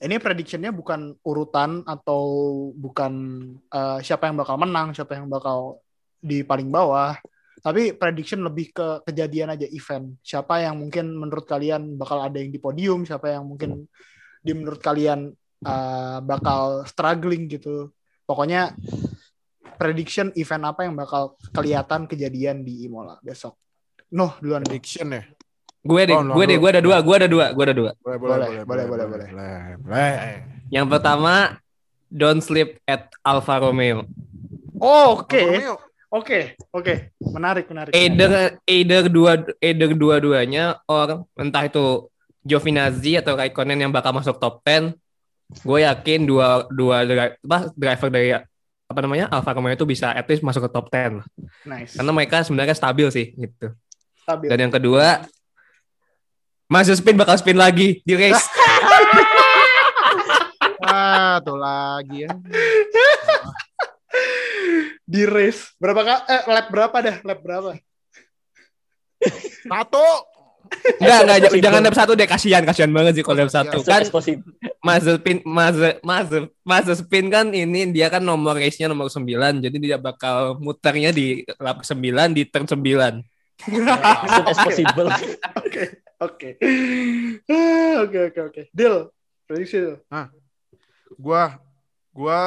Ini predictionnya bukan urutan atau bukan eh, siapa yang bakal menang, siapa yang bakal di paling bawah. Tapi prediction lebih ke kejadian aja event. Siapa yang mungkin menurut kalian bakal ada yang di podium, siapa yang mungkin di menurut kalian eh, bakal struggling gitu. Pokoknya prediction event apa yang bakal kelihatan kejadian di Imola besok. Noh, duluan. Prediction ya. Gue deh, Oh, gue deh, gue ada dua, gue ada dua, gue ada dua. Boleh, Boleh, boleh, boleh, boleh. boleh. boleh. Yang pertama, don't sleep at Alfa Romeo. Oh, oke. Romeo. Oke, oke. Menarik, menarik. Either either dua either dua-duanya or entah itu Giovinazzi atau Raikkonen yang bakal masuk top 10. Gue yakin dua dua apa, driver dari apa namanya Alfa Romeo itu bisa at least masuk ke top 10 lah. Nice. Karena mereka sebenarnya stabil sih gitu. Stabil. Dan yang kedua, masih spin bakal spin lagi di race. (laughs) Ah, tuh lagi ya. Di race. Berapa kak? Eh, lap berapa dah? Lap berapa? Satu. Enggak, enggak, jangan lap satu deh, kasihan, kasihan banget sih kalau lap satu. Kan. Mazepin Maze Maze Mazepin kan ini dia kan nomor race-nya nomor 9 jadi dia bakal muternya di lap 9 di turn 9. As soon as possible. Oke, oke. Ah, Oke, oke, oke. Deal. Prediksi deal. Gua gua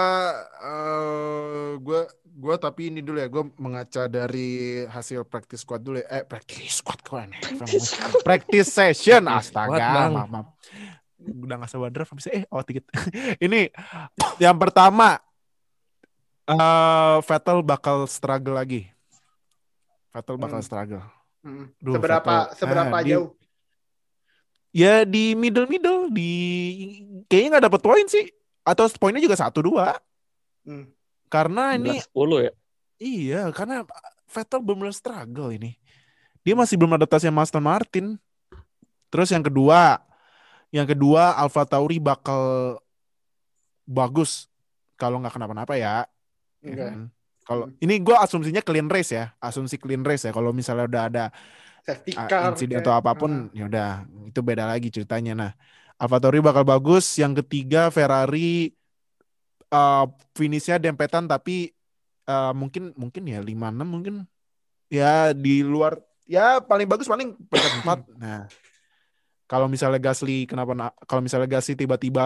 eh gua gua tapi ini dulu ya, gua mengaca dari hasil practice squad dulu ya. Eh, practice squad kok aneh. practice session astaga. maaf, maaf. Udah gak sabar draft bisa eh oh dikit. (laughs) ini yang pertama eh Vettel bakal struggle lagi. Vettel bakal Hmm. struggle. Hmm. Duh, seberapa Vettel. seberapa di- jauh? Ya di middle middle di kayaknya nggak dapet poin sih atau poinnya juga satu dua Hmm. karena ini 10 ya. iya karena Vettel benar struggle ini dia masih belum adaptasi sama Aston Martin terus yang kedua yang kedua Alfa Tauri bakal bagus kalau nggak kenapa-napa ya Enggak. kan? kalau ini gue asumsinya clean race ya asumsi clean race ya kalau misalnya udah ada Safety uh, car. insiden kayak- atau apa pun ya udah itu beda lagi ceritanya. Nah AlphaTauri bakal bagus yang ketiga Ferrari uh, finishnya dempetan tapi uh, mungkin mungkin ya 56 mungkin. Ya di luar ya paling bagus paling peringkat (clears throat) 4 nah kalau misalnya Gasly kenapa na- kalau misalnya Gasly tiba-tiba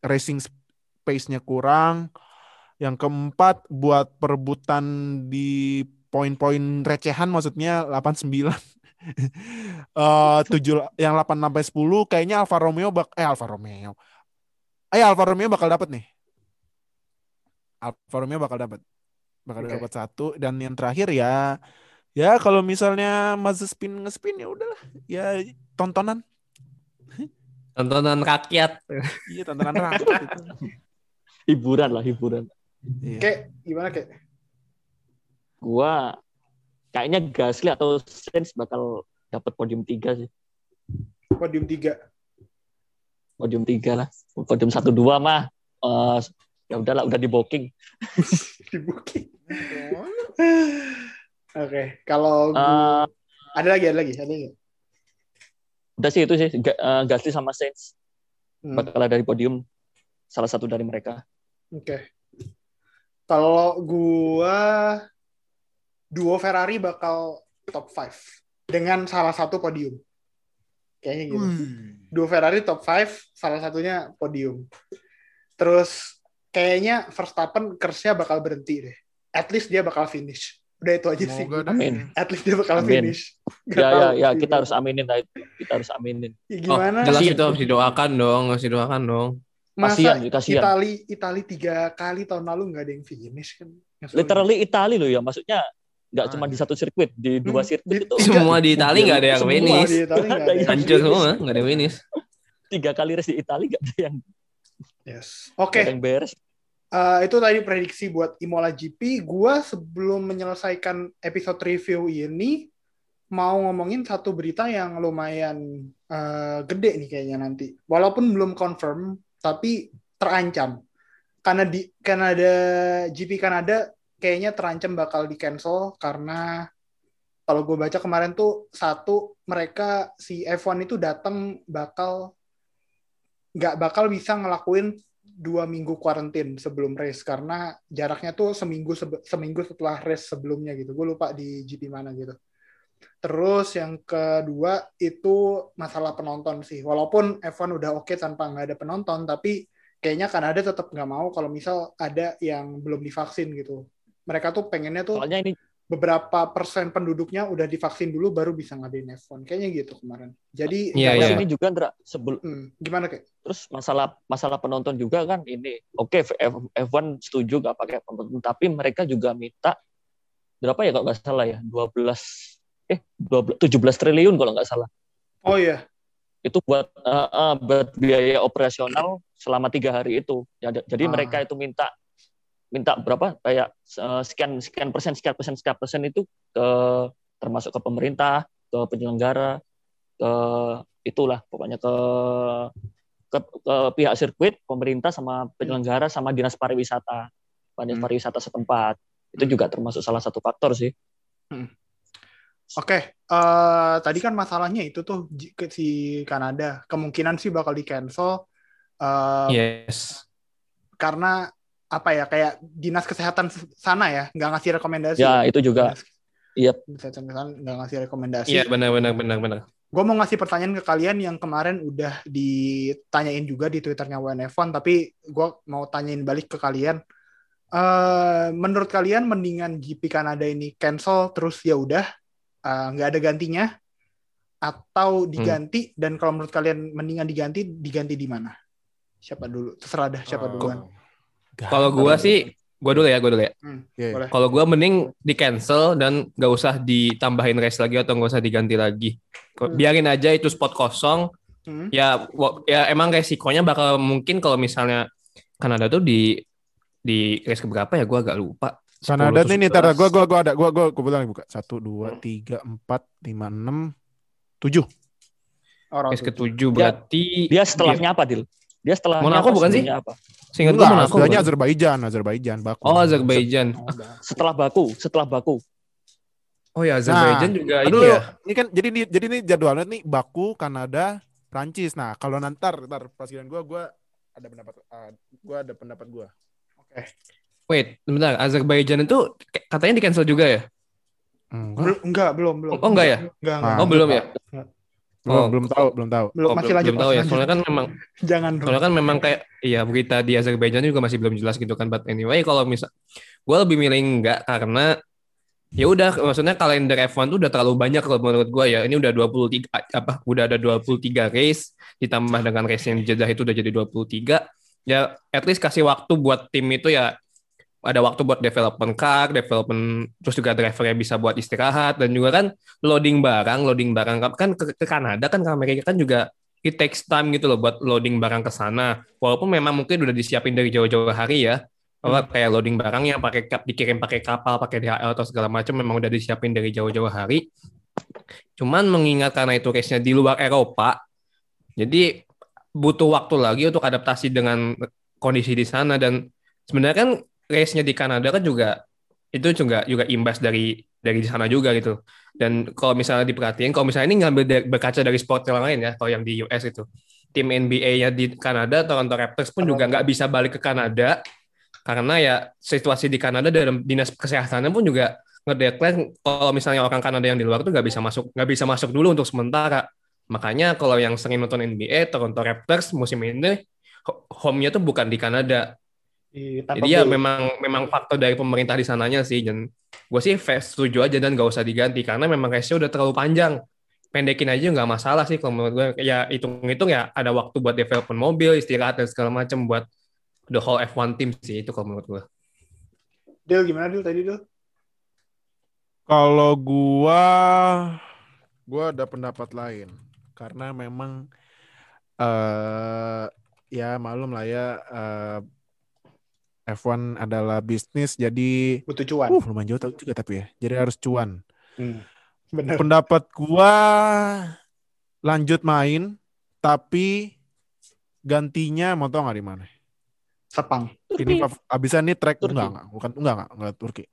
racing pace-nya kurang yang keempat buat perebutan di poin-poin recehan maksudnya 89 (laughs) eh tujuh yang 8 sampai 10 kayaknya Alfa Romeo bak eh Alfa Romeo. Eh Alfa Romeo bakal dapat nih. Alfa Romeo bakal dapat. Bakal Oke. dapat satu dan yang terakhir ya ya kalau misalnya Mazepin ngespin ya udahlah ya tontonan. Tontonan rakyat. Iya tontonan rakyat. (laughs) Hiburan lah, hiburan. Iya. Kayak gimana kayak? Gua kayaknya Gasly atau Sainz bakal dapat podium 3 sih. Podium 3. Podium 3 lah. Podium 1 2 mah eh, Ya udahlah, udah di booking. (laughs) di booking. Oke, kalau gua- Eh, ada lagi, ada lagi, ada lagi. udah sih itu sih eh, Gasly sama Sainz Hmm, bakal ada di podium salah satu dari mereka. Oke. Kalau gua duo Ferrari bakal top 5 dengan salah satu podium. Kayaknya gitu. Duo Ferrari top 5, salah satunya podium. Terus kayaknya Verstappen curse-nya bakal berhenti deh. At least dia bakal finish. Udah itu aja sih. Semoga deh. Amin. At least dia bakal Amin. finish. Nggak Ya ya ya sih. kita harus aminin lah itu. Kita harus aminin. Ya, Oh, gimana? jelas Kasian. itu harus didoakan dong, harus didoakan dong. Masa Kasian, kasian. Itali Itali tiga kali tahun lalu nggak ada yang finish kan? Literally Itali loh ya, maksudnya nggak Ah, cuma di iya. satu sirkuit, di dua Hmm, sirkuit itu Semua di Itali nggak ada yang finish. Hancur semua, nggak ada yang finish. tiga kali race di Itali nggak ada yang, Yes. Oke. ada yang beres. Eh, itu tadi prediksi buat Imola GP. Gua sebelum menyelesaikan episode review ini mau ngomongin satu berita yang lumayan eh, gede nih kayaknya nanti. Walaupun belum confirm, tapi terancam. Karena di Kanada GP Kanada kayaknya terancam bakal di cancel karena kalau gue baca kemarin tuh satu mereka si F1 itu datang bakal nggak bakal bisa ngelakuin dua minggu kuarantin sebelum race karena jaraknya tuh seminggu seminggu setelah race sebelumnya gitu. Gue lupa di GP mana gitu. Terus yang kedua itu masalah penonton sih. Walaupun F1 udah oke tanpa nggak ada penonton, tapi kayaknya Kanada tetap nggak mau kalau misal ada yang belum divaksin gitu. Mereka tuh pengennya tuh Soalnya ini beberapa persen penduduknya udah divaksin dulu baru bisa ngadain F1. Kayaknya gitu kemarin. Jadi terus iya. ini juga Ndra, sebelum Hmm, gimana kayak? terus masalah masalah penonton juga kan ini oke F- F1 setuju nggak pakai penonton tapi mereka juga minta berapa ya kalau nggak salah ya 12 eh 12 17 triliun kalau nggak salah Oh iya, itu buat eh, eh, buat biaya operasional selama tiga hari itu Ya, jadi Ah. mereka itu minta minta berapa kayak eh, sekian sekian persen sekian persen sekian persen itu ke termasuk ke pemerintah ke penyelenggara ke itulah pokoknya ke ke, ke pihak sirkuit pemerintah sama penyelenggara sama dinas pariwisata dinas Hmm. pariwisata setempat. Itu juga termasuk salah satu faktor sih. Oke, eh, tadi kan masalahnya itu tuh si Kanada. Kemungkinan sih bakal di cancel eh, Yes. karena apa ya kayak dinas kesehatan sana ya nggak ngasih rekomendasi. ya itu juga Iya. kesehatan sana nggak ngasih rekomendasi. Iya benar benar benar benar. Gue mau ngasih pertanyaan ke kalian yang kemarin udah ditanyain juga di twitternya WNF1 tapi gue mau tanyain balik ke kalian. Eh, menurut kalian mendingan GP Kanada ini cancel terus ya udah eh, nggak ada gantinya atau diganti dan kalau menurut kalian mendingan diganti diganti di mana? Siapa dulu? Terserah dah siapa Oh. duluan. Kalau gua sih, gua dulu ya, gua dulu ya. Iya, iya. Boleh. Kalau gua mending di cancel dan gak usah ditambahin race lagi atau gak usah diganti lagi. Hmm. Biarin aja itu spot kosong. Hmm. Ya, ya emang resikonya bakal mungkin kalau misalnya Kanada tuh di di race keberapa ya gua agak lupa. Kanada 10 nih nih, atau tar 11. gua gua gua ada gua gua gua bilang buka. Satu, dua, tiga, empat, lima, enam, tujuh. Orang Race tuh. ketujuh Dia- berarti dia setelahnya apa Dil dia setelahnya Monaco bukan sih? apa Seingat gua Enggak, Monaco. bukan? Azerbaijan, Azerbaijan, Baku. Oh, Azerbaijan. Setelah Baku setelah Baku Oh ya, Azerbaijan Nah, juga Aduh, ini ya. ini kan jadi nih jadi nih jadwalnya nih Baku, Kanada, Prancis. Nah, kalau nantar ntar pas gua gua ada pendapat ah, gua ada pendapat gua. Wait, bentar. Azerbaijan itu katanya di cancel juga ya? Enggak. Bel- enggak, belum, belum. Oh, enggak ya? Enggak, enggak. Oh, belum ya? Belum, Oh. belum tahu, belum tahu. Belum, Oh, masih belum, lanjut. belum tahu ya. lanjut. Soalnya kan memang (laughs) Jangan soalnya kan memang kayak iya berita di Azerbaijan juga masih belum jelas gitu kan. But anyway, kalau misal gue lebih milih enggak karena ya udah maksudnya kalender F1 tuh udah terlalu banyak kalau menurut gue ya. Ini udah 23 apa udah ada 23 race ditambah dengan race yang di Jeddah itu udah jadi 23. Ya at least kasih waktu buat tim itu ya ada waktu buat development car, development terus juga drivernya bisa buat istirahat dan juga kan loading barang, loading barang kan ke, ke Kanada kan ke Amerika kan juga it takes time gitu loh buat loading barang ke sana. Walaupun memang mungkin udah disiapin dari jauh-jauh hari ya. Apa kayak loading barang yang pakai kap dikirim pakai kapal, pakai DHL atau segala macam memang udah disiapin dari jauh-jauh hari. Cuman mengingat karena itu race-nya di luar Eropa, jadi butuh waktu lagi untuk adaptasi dengan kondisi di sana dan sebenarnya kan race-nya di Kanada kan juga itu juga juga imbas dari dari di sana juga gitu. Dan kalau misalnya diperhatiin, kalau misalnya ini ngambil dari, berkaca dari sport yang lain ya, kalau yang di US itu, tim NBA-nya di Kanada, Toronto Raptors pun juga nggak bisa balik ke Kanada karena ya situasi di Kanada dalam dinas kesehatannya pun juga ngedeklar kalau misalnya orang Kanada yang di luar tuh nggak bisa masuk nggak bisa masuk dulu untuk sementara. Makanya kalau yang sering nonton NBA, Toronto Raptors musim ini home-nya tuh bukan di Kanada, Di jadi ya memang memang faktor dari pemerintah di sananya sih dan gue sih fast setuju aja dan gak usah diganti karena memang race udah terlalu panjang. Pendekin aja nggak masalah sih kalau menurut gue ya hitung-hitung ya ada waktu buat development mobil istirahat dan segala macam buat the whole F1 team sih itu kalau menurut gue Dil gimana Dil tadi Dil? Kalau gua gua ada pendapat lain. Karena memang eh ya malum lah ya eh, F1 adalah bisnis jadi Butuh cuan. uh lumayan jauh juga tapi ya. Jadi harus cuan. Hmm. Bener. Pendapat gua lanjut main tapi gantinya mau tau nggak di mana? Sepang. Ini abisan ini track Turki. enggak enggak bukan enggak enggak enggak Turki.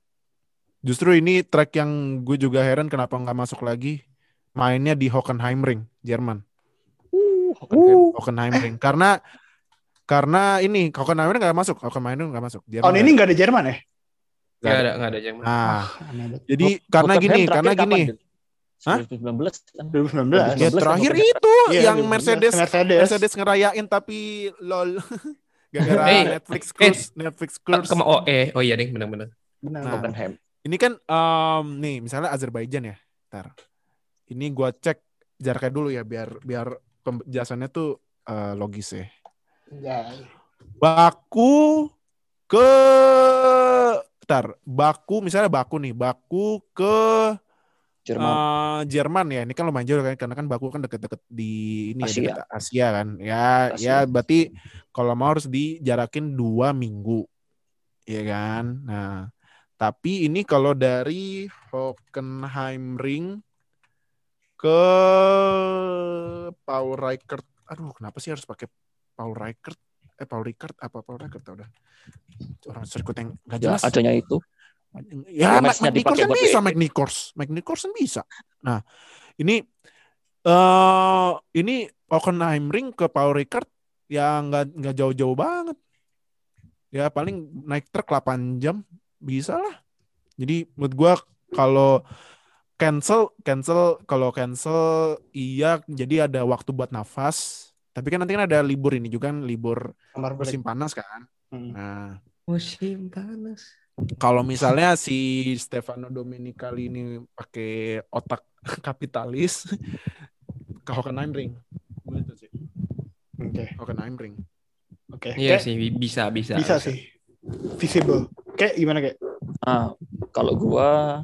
Justru ini track yang gue juga heran kenapa nggak masuk lagi mainnya di Hockenheimring, Jerman. Hockenheimring karena karena ini Hockenheimring nggak masuk, Hockenheimring nggak masuk. Jerman Tahun ini nggak ada Jerman ya? nggak ada nggak ada yang Nah, banget. jadi karena Hockenheim gini, karena kapan, gini. Hah? 2019 kan. 2019. Ya 2019 terakhir kan itu Iya, yang 2019. Mercedes Mercedes. Mercedes ngerayain tapi lol (laughs) gara-gara Hey, Netflix curse, Netflix curse. Kema oh eh oh iya deh benar-benar Benar. Nah, Hockenheim. Ini kan em, nih misalnya Azerbaijan ya. Ntar. Ini gua cek jaraknya dulu ya biar biar penjelasannya tuh eh, logis ya. Ya. Baku ke Ntar, Baku misalnya Baku nih, Baku ke Jerman. eh, Jerman ya. Ini kan lumayan jauh kan karena kan Baku kan deket-deket di ini Asia. ya deket Asia kan. Ya Asia. ya berarti kalau mau harus dijarakin dua minggu. Ya kan? Nah, tapi ini kalau dari Hockenheim Ring ke Paul Reichert. Aduh, kenapa sih harus pakai Paul Reichert? Eh, Paul Ricard apa Paul Reichert udah. Orang sirkuit yang gak Ya, jelas. adanya itu. Ya, Ya, Mike, Mike bisa. Mike Nichols. Mike Nichols kan bisa. Nah, ini eh ini Hockenheim Ring ke Paul Ricard ya nggak nggak jauh-jauh banget. Ya paling naik truk 8 jam bisa lah. Jadi menurut gua kalau cancel cancel kalau cancel iya jadi ada waktu buat nafas. Tapi kan nanti kan ada libur ini juga kan libur musim break. panas kan. Hmm. Nah, musim panas kalau misalnya si Stefano Domenicali ini pakai otak (laughs) kapitalis ke Hockenheim Ring. Gitu sih. Oke. Hockenheim Ring. Oke. iya Kayak sih bisa bisa Bisa sih. Visible. Kayak gimana kayak? Nah, kalau gua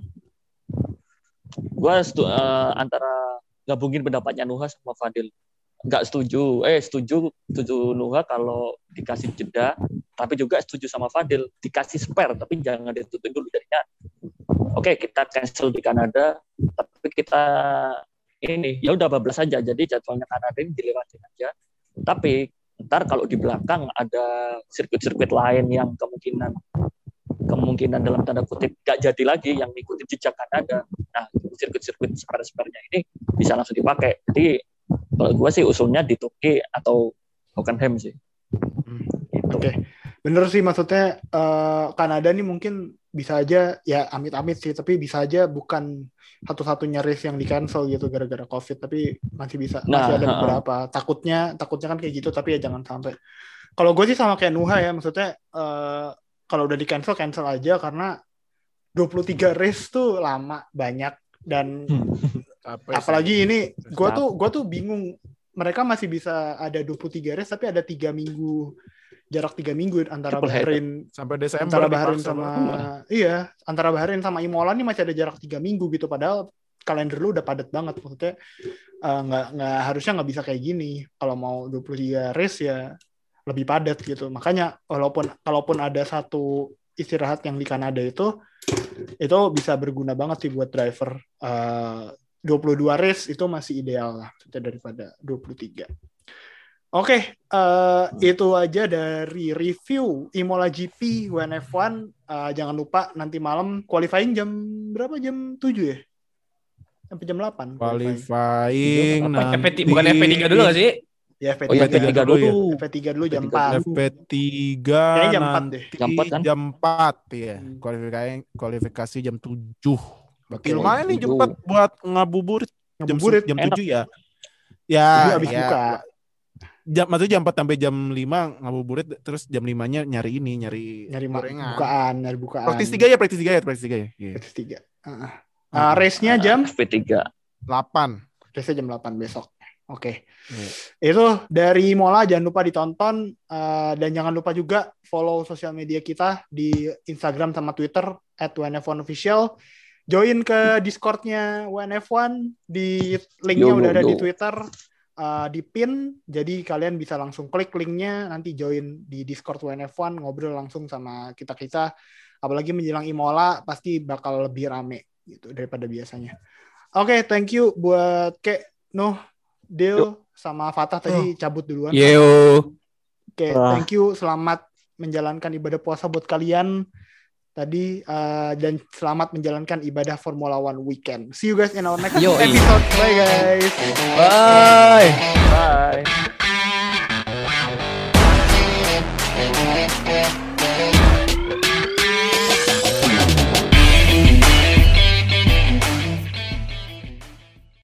gua eh, antara gabungin pendapatnya Nuha sama Fadil. Nggak setuju. Eh, setuju setuju Nuha kalau dikasih jeda, tapi juga setuju sama Fadil dikasih spare tapi jangan ditutup dulu jadinya. Oke, kita cancel di Kanada, tapi kita ini ya udah bablas aja. Jadi jadwalnya Kanada ini dilewatin aja. Tapi ntar kalau di belakang ada sirkuit-sirkuit lain yang kemungkinan kemungkinan dalam tanda kutip gak jadi lagi yang ngikutin jejak Kanada. Nah, sirkuit-sirkuit spare-sparenya ini bisa langsung dipakai. Jadi kalau gue sih usulnya di Turki atau Hockenheim sih. Gitu. Oke. Bener sih maksudnya eh, Kanada nih mungkin bisa aja ya amit-amit sih tapi bisa aja bukan satu-satunya race yang di cancel gitu gara-gara covid tapi masih bisa Nah, masih ada beberapa takutnya takutnya kan kayak gitu tapi ya jangan sampai kalau gue sih sama kayak Nuha ya maksudnya eh, kalau udah di cancel cancel aja karena 23 race tuh lama banyak dan Capek apalagi sih. ini gue tuh gue tuh bingung. Mereka masih bisa ada 23 race tapi ada tiga minggu jarak tiga minggu antara Triple. Bahrain sampai Desember antara Bahrain sama banget. iya antara Bahrain sama Imola nih masih ada jarak tiga minggu gitu. Padahal kalender lu udah padat banget. Maksudnya eh, nggak nggak harusnya nggak bisa kayak gini. Kalau mau 23 race ya lebih padat gitu. Makanya walaupun kalaupun ada satu istirahat yang di Kanada itu itu bisa berguna banget sih buat driver Eh, 22 race itu masih ideal lah daripada 23 Oke, eh, itu aja dari review Imola GP WNF1. Eh, jangan lupa nanti malam qualifying jam berapa? Jam 7 ya? Sampai jam 8. Qualifying Apa, nanti. FP, bukan FP3 dulu gak sih? Ya, FP3, Oh iya, FP3 FP3 dulu ya. dulu. FP3 dulu jam FP3 4. FP3 Kayaknya jam 4 nanti deh. Jam 4 kan? Jam 4 ya. Hmm. Kualifikasi kualifikasi jam 7. Berarti Oke. lumayan nih jam Tujuh. 4 buat ngabuburit jam Ngabuburit. jam. 7 ya. Ya, Jadi abis ya. buka. Jam maksudnya jam 4 sampai jam 5 ngabuburit terus jam 5-nya nyari ini, nyari Nyari gorengan. bukaan, nyari bukaan. Praktis 3 ya, praktis 3 ya, praktis 3 ya. Iya. Praktis 3. Heeh. Ah, race-nya jam FP3. 8. race jam 8 besok. Oke. Iya. Itu dari Mola jangan lupa ditonton eh, dan jangan lupa juga follow sosial media kita di Instagram sama Twitter @wnf1official. Join ke Discord-nya WNF1 di linknya Yo, yo, udah ada di yo. Twitter eh, di pin. Jadi kalian bisa langsung klik linknya nanti join di Discord WNF1 ngobrol langsung sama kita kita. Apalagi menjelang Imola pasti bakal lebih rame gitu daripada biasanya. Oke, thank you buat Kek Nuh, Dil, sama Fatah tadi cabut duluan. Yo. Oke, Wah. thank you. Selamat menjalankan ibadah puasa buat kalian tadi eh, dan selamat menjalankan ibadah Formula One weekend. See you guys in our next Yoi. episode. Bye guys. Bye. Bye.